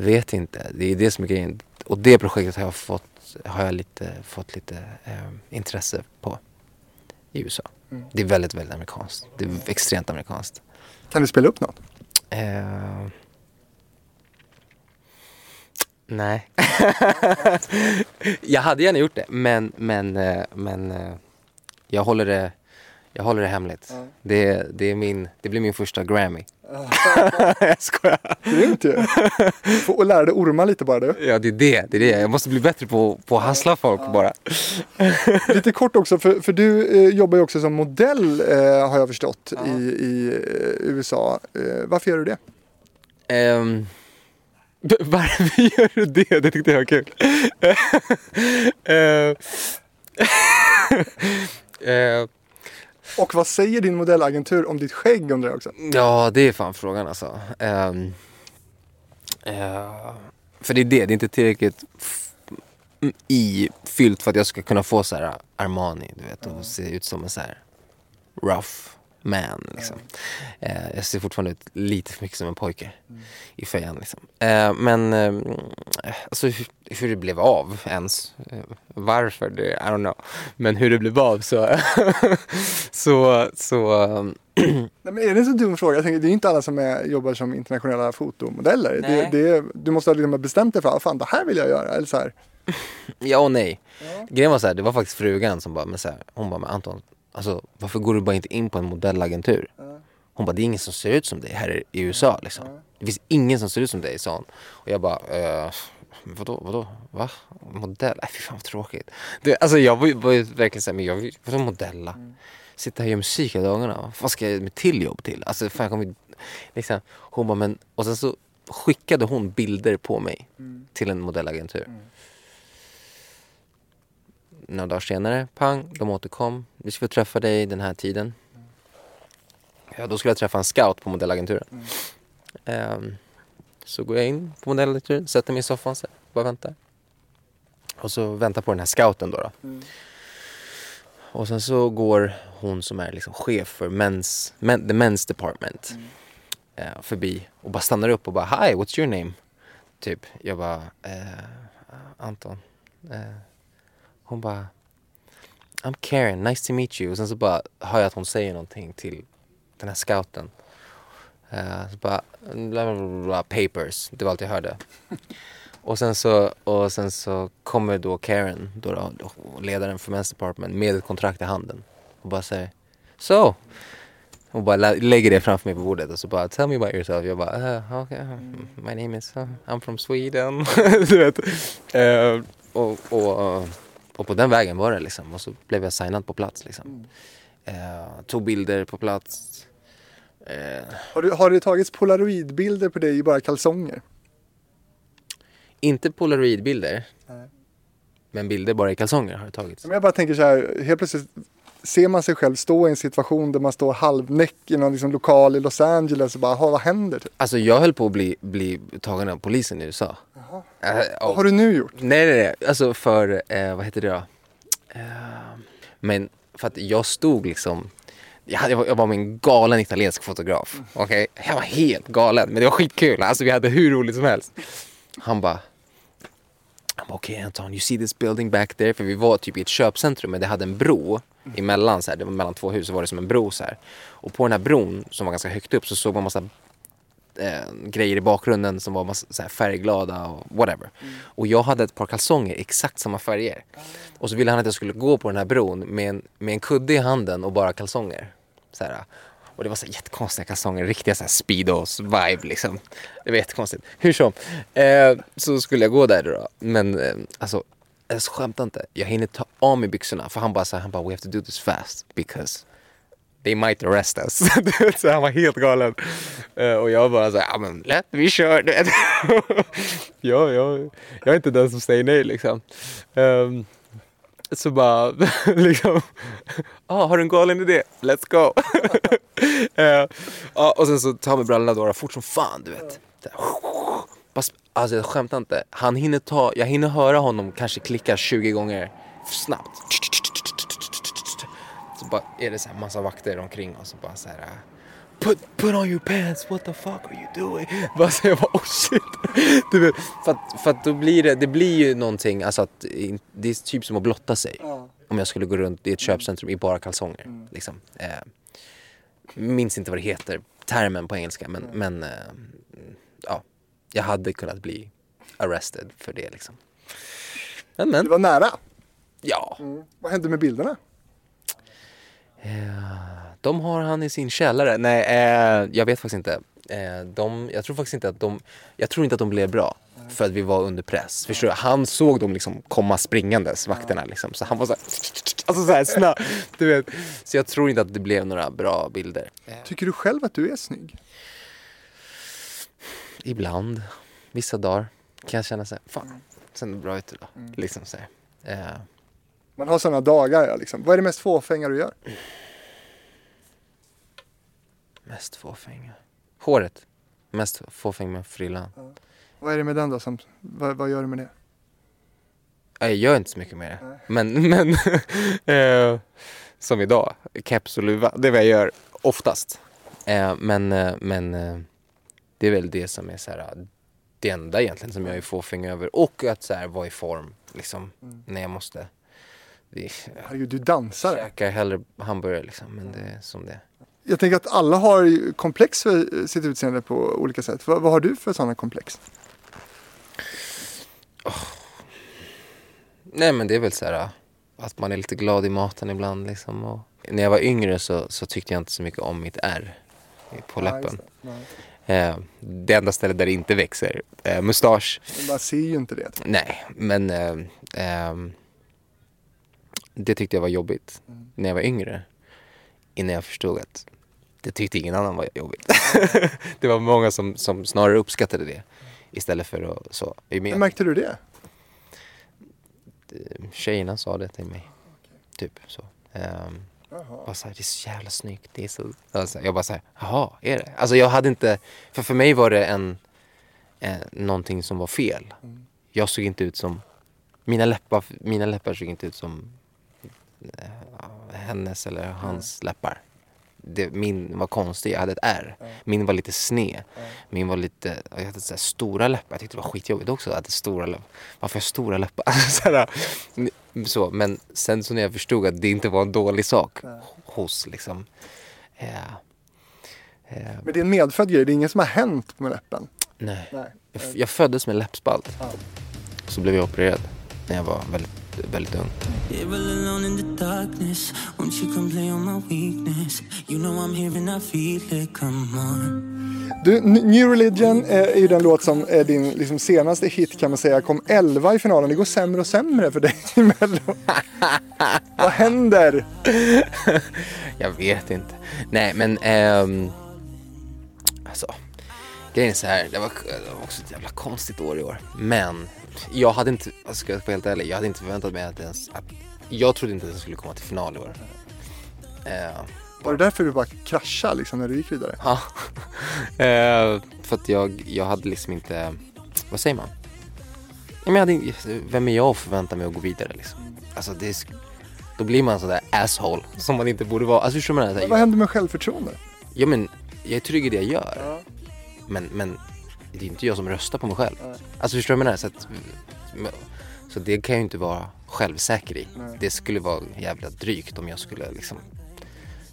Vet inte, det är det som är grejen. Och det projektet har jag fått har jag lite, fått lite eh, intresse på i USA. Det är väldigt, väldigt amerikanskt. Det är extremt amerikanskt. Kan du spela upp något? Eh, nej. jag hade gärna gjort det, men, men, eh, men eh, jag, håller det, jag håller det hemligt. Det, det, är min, det blir min första Grammy. jag skojar. Grymt ju! Få lära dig orma lite bara du. Ja, det är det. det, är det. Jag måste bli bättre på, på att hassla folk bara. Lite kort också, för, för du eh, jobbar ju också som modell eh, har jag förstått i, i eh, USA. Eh, varför gör du det? Um, varför gör du det? Det tyckte jag var kul. Eh, och vad säger din modellagentur om ditt skägg undrar jag också? Ja, det är fan frågan alltså. Um, uh, för det är det, det är inte tillräckligt ifyllt i fyllt för att jag ska kunna få så här Armani, du vet, och se ut som en så här rough man liksom. Eh, jag ser fortfarande ut lite för mycket som en pojke i fejan liksom. Eh, men eh, alltså hur, hur det blev av ens, eh, varför, det, I don't know. Men hur det blev av så, så, så Nej, men är det en så dum fråga? Jag tänker, det är inte alla som är, jobbar som internationella fotomodeller. Det, det, du måste ha liksom bestämt dig för att fan, det här vill jag göra. Eller så här. Ja och nej. Grejen var så här, det var faktiskt frugan som bara, men så här, hon bara, men Anton, alltså varför går du bara inte in på en modellagentur? Hon bara, det är ingen som ser ut som dig här i USA liksom. Det finns ingen som ser ut som dig, sa hon. Och jag bara, eh, vadå, vadå, va? Modell? Nej fy fan vad tråkigt. Det, alltså jag var var ju verkligen såhär, men jag vill, vadå modella? Sitta här och göra musik hela dagarna, vad ska jag med till jobb till? Alltså fan jag kommer liksom, hon bara, men, och sen så skickade hon bilder på mig till en modellagentur. Några dagar senare, pang, de återkom. Vi ska få träffa dig den här tiden. Ja, då skulle jag träffa en scout på modellagenturen. Ehm, så går jag in på modellagenturen, sätter mig i soffan här, bara väntar. Och så väntar på den här scouten då. då. Och sen så går hon som är liksom chef för men's, men, the men's department eh, förbi och bara stannar upp och bara Hi, what's your name? Typ. Jag bara eh, Anton. Eh, hon bara I'm Karen, nice to meet you. Och sen så bara hör jag att hon säger någonting till den här scouten. Eh, så bara bla, bla, bla, papers, det var allt jag hörde. Och sen så, och sen så kommer då Karen, då, då, ledaren för Men's Department med ett kontrakt i handen. Och bara säger So! Och bara lä- lägger det framför mig på bordet och så bara Tell me about yourself. Jag bara uh, okay, my name is, uh, I'm from Sweden. du vet. Eh, och, och, och på den vägen var det liksom. Och så blev jag signad på plats liksom. Eh, tog bilder på plats. Eh, Har, du, har det tagits polaroidbilder på dig i bara kalsonger? inte polaroidbilder. Men bilder bara i kalsonger har det tagits. Men jag bara tänker så här, helt plötsligt ser man sig själv stå i en situation där man står halvnäck i någon liksom lokal i Los Angeles och bara, "Ha, vad händer? Typ. Alltså jag höll på att bli, bli tagen av polisen i USA. Eh, Vad och- har du nu gjort? Nej, nej, nej. Alltså för, eh, vad heter det då? Eh, men för att jag stod liksom, jag, var med en galen italiensk fotograf. Okej, jag var helt galen, men det var skitkul. Alltså vi hade hur roligt som helst. Han bara, han bara, okej Anton, you see this building back there? För vi var typ i ett köpcentrum, men det hade en bro emellan, så här, det var mellan två hus, så var det som en bro så här. Och på den här bron, som var ganska högt upp, så såg man massa eh, grejer i bakgrunden som var massa, så här, färgglada och whatever. Och jag hade ett par kalsonger, exakt samma färger. Och så ville han att jag skulle gå på den här bron med en, med en kudde i handen och bara kalsonger. Så här, och det var så jättekonstiga kalsonger, riktiga så här speedos vibe liksom. Det var jättekonstigt. Hur som, eh, så skulle jag gå där då. Men eh, alltså, jag skämtar inte. Jag hinner ta av mig byxorna för han bara så här, han bara we have to do this fast because they might arrest us. Du vet, så han var helt galen. Eh, och jag bara så här, ja men lätt, vi kör. Du vet. ja, jag, jag är inte den som säger nej liksom. Ehm, så bara, liksom, ah, har du en galen idé? Let's go. Eh, ah, och sen så tar han med brallorna då, fort som fan du vet. Alltså jag skämtar inte. Han hinner ta, jag hinner höra honom kanske klicka 20 gånger snabbt. Så bara är det så här massa vakter omkring och så bara så här. Put, put on your pants, what the fuck are you doing? Bara så jag bara oh shit. du vet, för, att, för att då blir det, det blir ju någonting, alltså att det är typ som att blotta sig. Om jag skulle gå runt i ett köpcentrum i bara kalsonger. Liksom. Eh, minns inte vad det heter, termen på engelska, men, men eh, ja, jag hade kunnat bli arrested för det liksom. Men, Det men var nära. ja, Vad hände med bilderna? De har han i sin källare. Nej, eh, jag vet faktiskt inte. Eh, de, jag tror faktiskt inte att de, jag tror inte att de blev bra. För att vi var under press. Förstår du? Han såg dem liksom komma springandes, vakterna liksom. Så han var så här, alltså så här snabb. Du vet. Så jag tror inte att det blev några bra bilder. Eh, Tycker du själv att du är snygg? ibland, vissa dagar kan jag känna så här, fan, sen är det bra ut idag. Liksom så här. Eh, Man har sådana dagar ja, liksom. Vad är det mest fåfänga du gör? mest fåfänga. Håret. Mest fåfäng med frillan. Vad är det med den då? Som, vad, vad gör du med det? Nej, Jag gör inte så mycket med det. Men, men eh, som idag, keps och luva. Det är vad jag gör oftast. Eh, men eh, men eh, det är väl det som är så här, det enda egentligen som jag är fåfäng över. Och att så här, vara i form liksom, när jag måste. Det, jag Herregud, du dansar. käkar hellre hamburgare liksom, men det är som det är. Jag tänker att alla har komplex för sitt utseende på olika sätt. Vad, vad har du för sådana komplex? Nej men det är väl så här att man är lite glad i maten ibland liksom. Och när jag var yngre så, så tyckte jag inte så mycket om mitt R på Ja, läppen. det. Nej. Eh, det enda stället där det inte växer. Eh, mustasch. Man ser ju inte det. Nej, men eh, ehm, det tyckte jag var jobbigt när jag var yngre. Innan jag förstod att det tyckte ingen annan var jobbigt. det var många som, som snarare uppskattade det istället för att så. Hur märkte du det? tjejerna sa det till mig. Typ så. Um, bara så här, det är så jävla snyggt. Det är så... Alltså, jag bara så här, jaha, är det? Alltså jag hade inte, för för mig var det en, eh, någonting som var fel. Jag såg inte ut som, mina läppar, mina läppar såg inte ut som hennes eller hans läppar. Det, min var konstig, jag hade ett R. Min var lite sned. Min var lite, jag hade så stora läppar. Jag tyckte det var skitjobbigt också att stora läppar. Varför har jag stora läppar? så, här, så, men sen så när jag förstod att det inte var en dålig sak hos liksom eh, eh, Men det är en medfödd grej. Det är inget som har hänt med läppen. Nej. Nej. Jag, jag föddes med läppspalt. Så blev jag opererad när jag var väldigt, väldigt ung. Live alone in the darkness. Won't you come play on my weakness? You know I'm here and I feel it. Come on. Du, New Religion eh, är ju den låt som är din liksom, senaste hit kan man säga. Kom 11 i finalen. Det går sämre och sämre för dig i Mello. Vad händer? Jag vet inte. Nej men ehm, alltså grejen är så här. Det var, det var också ett jävla konstigt år i år. Men jag hade inte, alltså, ska jag vara helt ärlig, jag hade inte förväntat mig att ens, att, jag trodde inte att jag skulle komma till final i år. Eh, Var det därför du bara kraschade liksom, när du gick vidare? Ja. Eh, för att jag, jag hade liksom inte, vad säger man? Ja, jag hade, vem är jag att förvänta mig att gå vidare liksom? Alltså det är, då blir man sådär asshole som man inte borde vara. Alltså förstår menar? Så Vad här, händer med självförtroende? Ja men jag är trygg i det jag gör. Men, men det är inte jag som röstar på mig själv. Alltså förstår du vad jag menar? Så, att, så det kan jag ju inte vara självsäker i. Det skulle vara jävla drygt om jag skulle liksom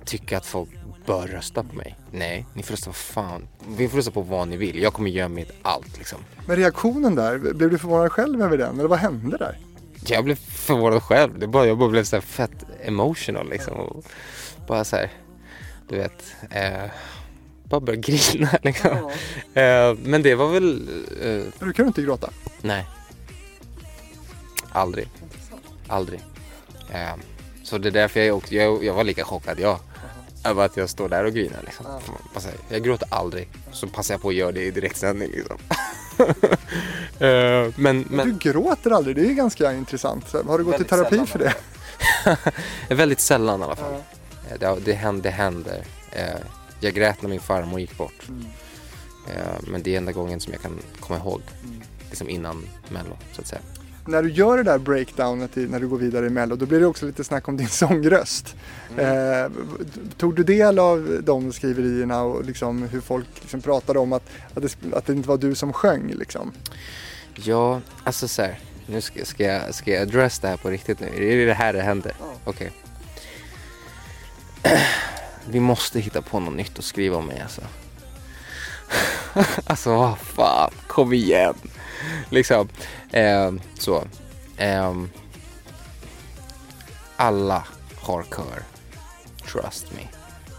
tycka att folk bör rösta på mig. Nej, ni får rösta vad fan. Vi får rösta på vad ni vill. Jag kommer göra mitt allt liksom. Men reaktionen där, blev du förvånad själv över den? Eller vad hände där? Jag blev förvånad själv. Det bara, jag bara blev så här fett emotional liksom. Och bara så här, du vet. Eh, bara började grina liksom. Eh, men det var väl, eh, Brukar du inte gråta? nej. Aldrig. Aldrig. Eh, så det är därför jag, också, jag, jag var lika chockad jag. Över att jag står där och grinar liksom. Här, Jag gråter aldrig. Så passar jag på att göra det i direktsändning liksom. eh, men, men... Du gråter aldrig, det är ganska intressant. Har du gått i terapi sällan för det? Väldigt sällan i alla fall. Eh, Det, det händer. Det händer. Jag grät när min farmor gick bort. Eh, Men det är enda gången som jag kan komma ihåg. Liksom innan Mello, så att säga. när du gör det där breakdownet i, när du går vidare i Mello, då blir det också lite snack om din sångröst. Eh, tog du del av de skriverierna och liksom hur folk liksom pratade om att, att, det, att det inte var du som sjöng liksom? Ja, alltså så här. Nu ska, ska, jag, ska jag address det här på riktigt nu? Är det här det händer? Okej. Vi måste hitta på något nytt att skriva om mig alltså. alltså vad fan, kom igen. Liksom, eh, så. Eh, alla har kör. Trust me.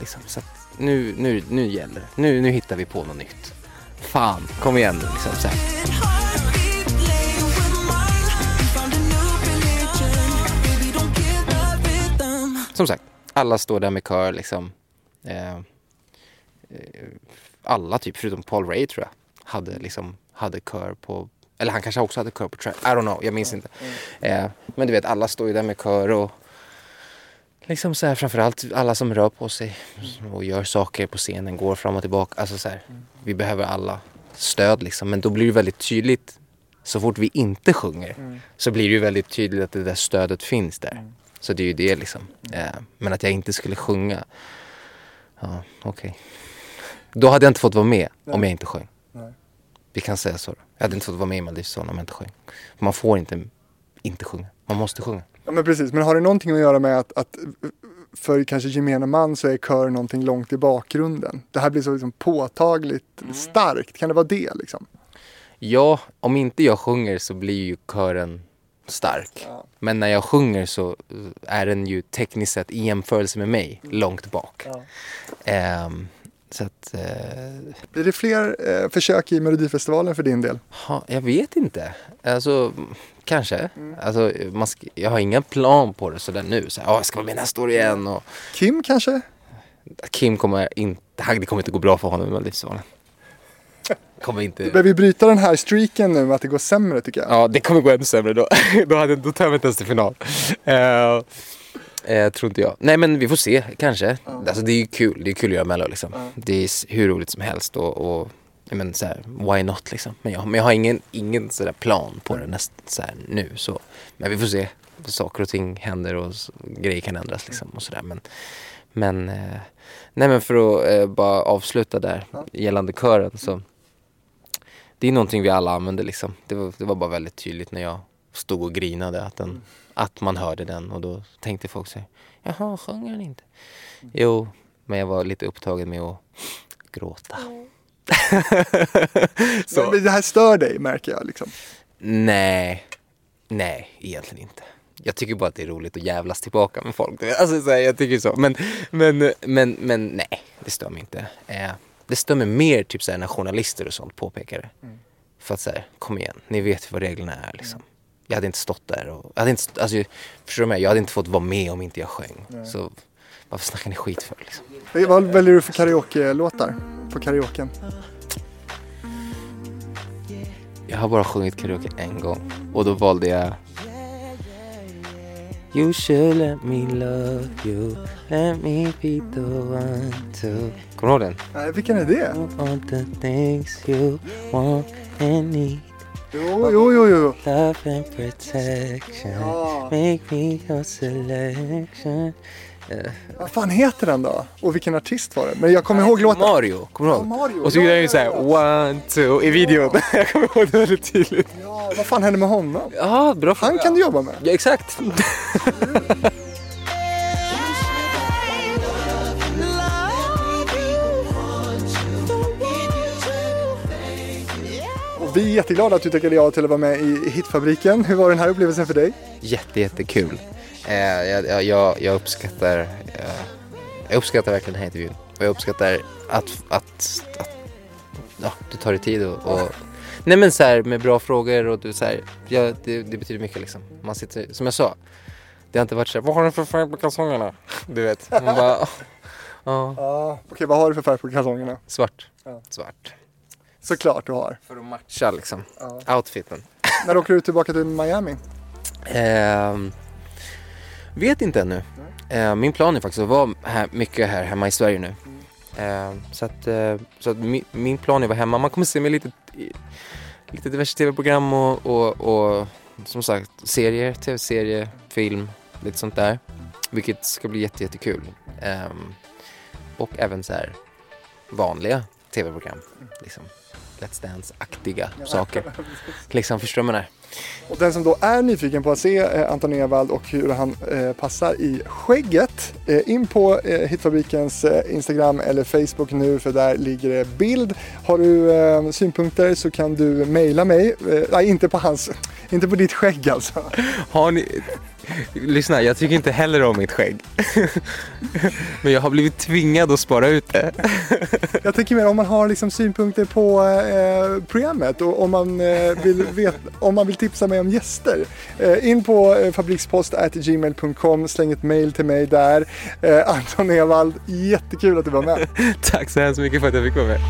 Liksom, så att nu, nu, nu gäller det. Nu, nu hittar vi på något nytt. Fan, kom igen nu liksom. Så här. Som sagt, alla står där med kör liksom. Eh, eh, alla typ, förutom Paul Ray tror jag, hade liksom, hade kör på, eller han kanske också hade kör på track, I don't know, jag minns inte. Eh, men du vet, alla står ju där med kör och liksom så här framförallt alla som rör på sig och gör saker på scenen, går fram och tillbaka, alltså så här, vi behöver alla stöd liksom, men då blir det väldigt tydligt så fort vi inte sjunger så blir det ju väldigt tydligt att det där stödet finns där. Så det är ju det liksom. Eh, men att jag inte skulle sjunga, ja okej. Då hade jag inte fått vara med om jag inte sjöng. Vi kan säga så. Jag hade inte fått vara med i Melodifestivalen om jag inte sjöng. Man får inte inte sjunga. Man måste sjunga. Ja men precis, men har det någonting att göra med att, att för kanske gemene man så är kör någonting långt i bakgrunden? Det här blir så liksom påtagligt starkt, kan det vara det liksom? Ja, om inte jag sjunger så blir ju kören stark. Ja. Men när jag sjunger så är den ju tekniskt sett i jämförelse med mig långt bak. Ehm, så att, eh, Blir det fler eh, försök i Melodifestivalen för din del? ha, jag vet inte. Alltså, kanske. Alltså, man ska, jag har ingen plan på det sådär nu. Så här, "Åh, jag ska vara med nästa år igen. Och, Kim kanske? Kim kommer inte, det kommer inte gå bra för honom i Melodifestivalen. Kommer inte... Behöver vi bryta den här streaken nu med att det går sämre tycker jag? Ja, det kommer gå ännu sämre då. då, hade, då tar jag mig inte ens till final. Uh, uh, tror inte jag. Nej men vi får se, kanske. Alltså det är ju kul, det är kul att göra mello liksom. Det är hur roligt som helst och, och men, så här, why not liksom. Men jag, men jag har ingen, ingen sådär plan på det näst, så här, nu. Så. Men vi får se. Saker och ting händer och s- grejer kan ändras liksom och sådär. Men, men, eh, nej men för att eh, bara avsluta där gällande kören så det är någonting vi alla använder liksom. Det var, det var bara väldigt tydligt när jag stod och grinade att, den, att man hörde den och då tänkte folk sig Jaha, sjunger han inte? Jo, men jag var lite upptagen med att gråta. Så. Men det här stör dig märker jag liksom. Nej, nej, egentligen inte. Jag tycker bara att det är roligt att jävlas tillbaka med folk. Alltså, så här, jag tycker så. Men, men, men, men nej, det stör mig inte. Eh, det mig mer typ så här, när journalister och sånt påpekar det. För att säga, kom igen, ni vet vad reglerna är liksom. Jag hade inte stått där och, jag hade inte, alltså, förstår du mig? Jag hade inte fått vara med om inte jag sjöng. Så varför snackar ni skit för liksom? Vad väljer du för karaoke-låtar på karaoken? Jag har bara sjungit karaoke en gång och då valde jag You should let me love you Let me be the one to Kommer du ihåg den? Nej, vilken är det? All the things you want and need Jo, jo, jo, jo. Love and protection Ja. Make me your selection Vad fan heter den då? Och vilken artist var det? Men jag kommer ihåg låten. Mario, kommer du ihåg? Ja, Mario, Och så ja, gjorde han ju ja, såhär one, two i videon Jag kommer ihåg det väldigt tydligt Ja, vad fan hände med honom? Ja, bra Han fråga. kan du jobba med. Ja, exakt. Vi är jätteglada att du tackade ja till att vara med i Hitfabriken. Hur var den här upplevelsen för dig? Jätte, jättekul. Eh, jag, jag, jag, uppskattar eh, jag uppskattar verkligen den här intervjun. Och jag uppskattar att, att, att ja, du tar dig tid och, och Nej men så här med bra frågor och du så här, ja, det, det betyder mycket liksom. Man sitter, som jag sa, det har inte varit så här, vad har du för färg på kalsongerna? Du vet, man bara, "Åh, ja, Ja. Okej, vad har du för färg på kalsongerna? svart, Ja. svart. Såklart du har. För att matcha liksom, Ja. outfiten. När åker du tillbaka till Miami? Ehm, vet inte ännu. Ehm, min plan är faktiskt att vara här, mycket här hemma i Sverige nu. Ehm, så att, eh, så att min, min plan är att vara hemma. Man kommer se mig lite, i- lite diverse tv-program och, och, och som sagt, serier, tv-serie, film, lite sånt där. Vilket ska bli jätte, jättekul. Ehm, och även så här vanliga tv-program. Liksom Let's Dance-aktiga saker. Liksom, förstår jag menar? Och den som då är nyfiken på att se eh, Anton Ewald och hur han eh, passar i skägget, eh, in på eh, Hitfabrikens eh, Instagram eller Facebook nu för där ligger det bild. Har du eh, synpunkter så kan du mejla mig, eh, nej inte på hans, inte på ditt skägg alltså. Har ni... Lyssna, jag tycker inte heller om mitt skägg. Men jag har blivit tvingad att spara ut det. Jag tänker mer om man har liksom synpunkter på eh, programmet och om man, eh, vill vet, om man vill tipsa mig om gäster. Eh, in på eh, fabrikspost.gmail.com, släng ett mail till mig där. Eh, Anton Ewald, jättekul att du var med. Tack så hemskt mycket för att jag fick vara med.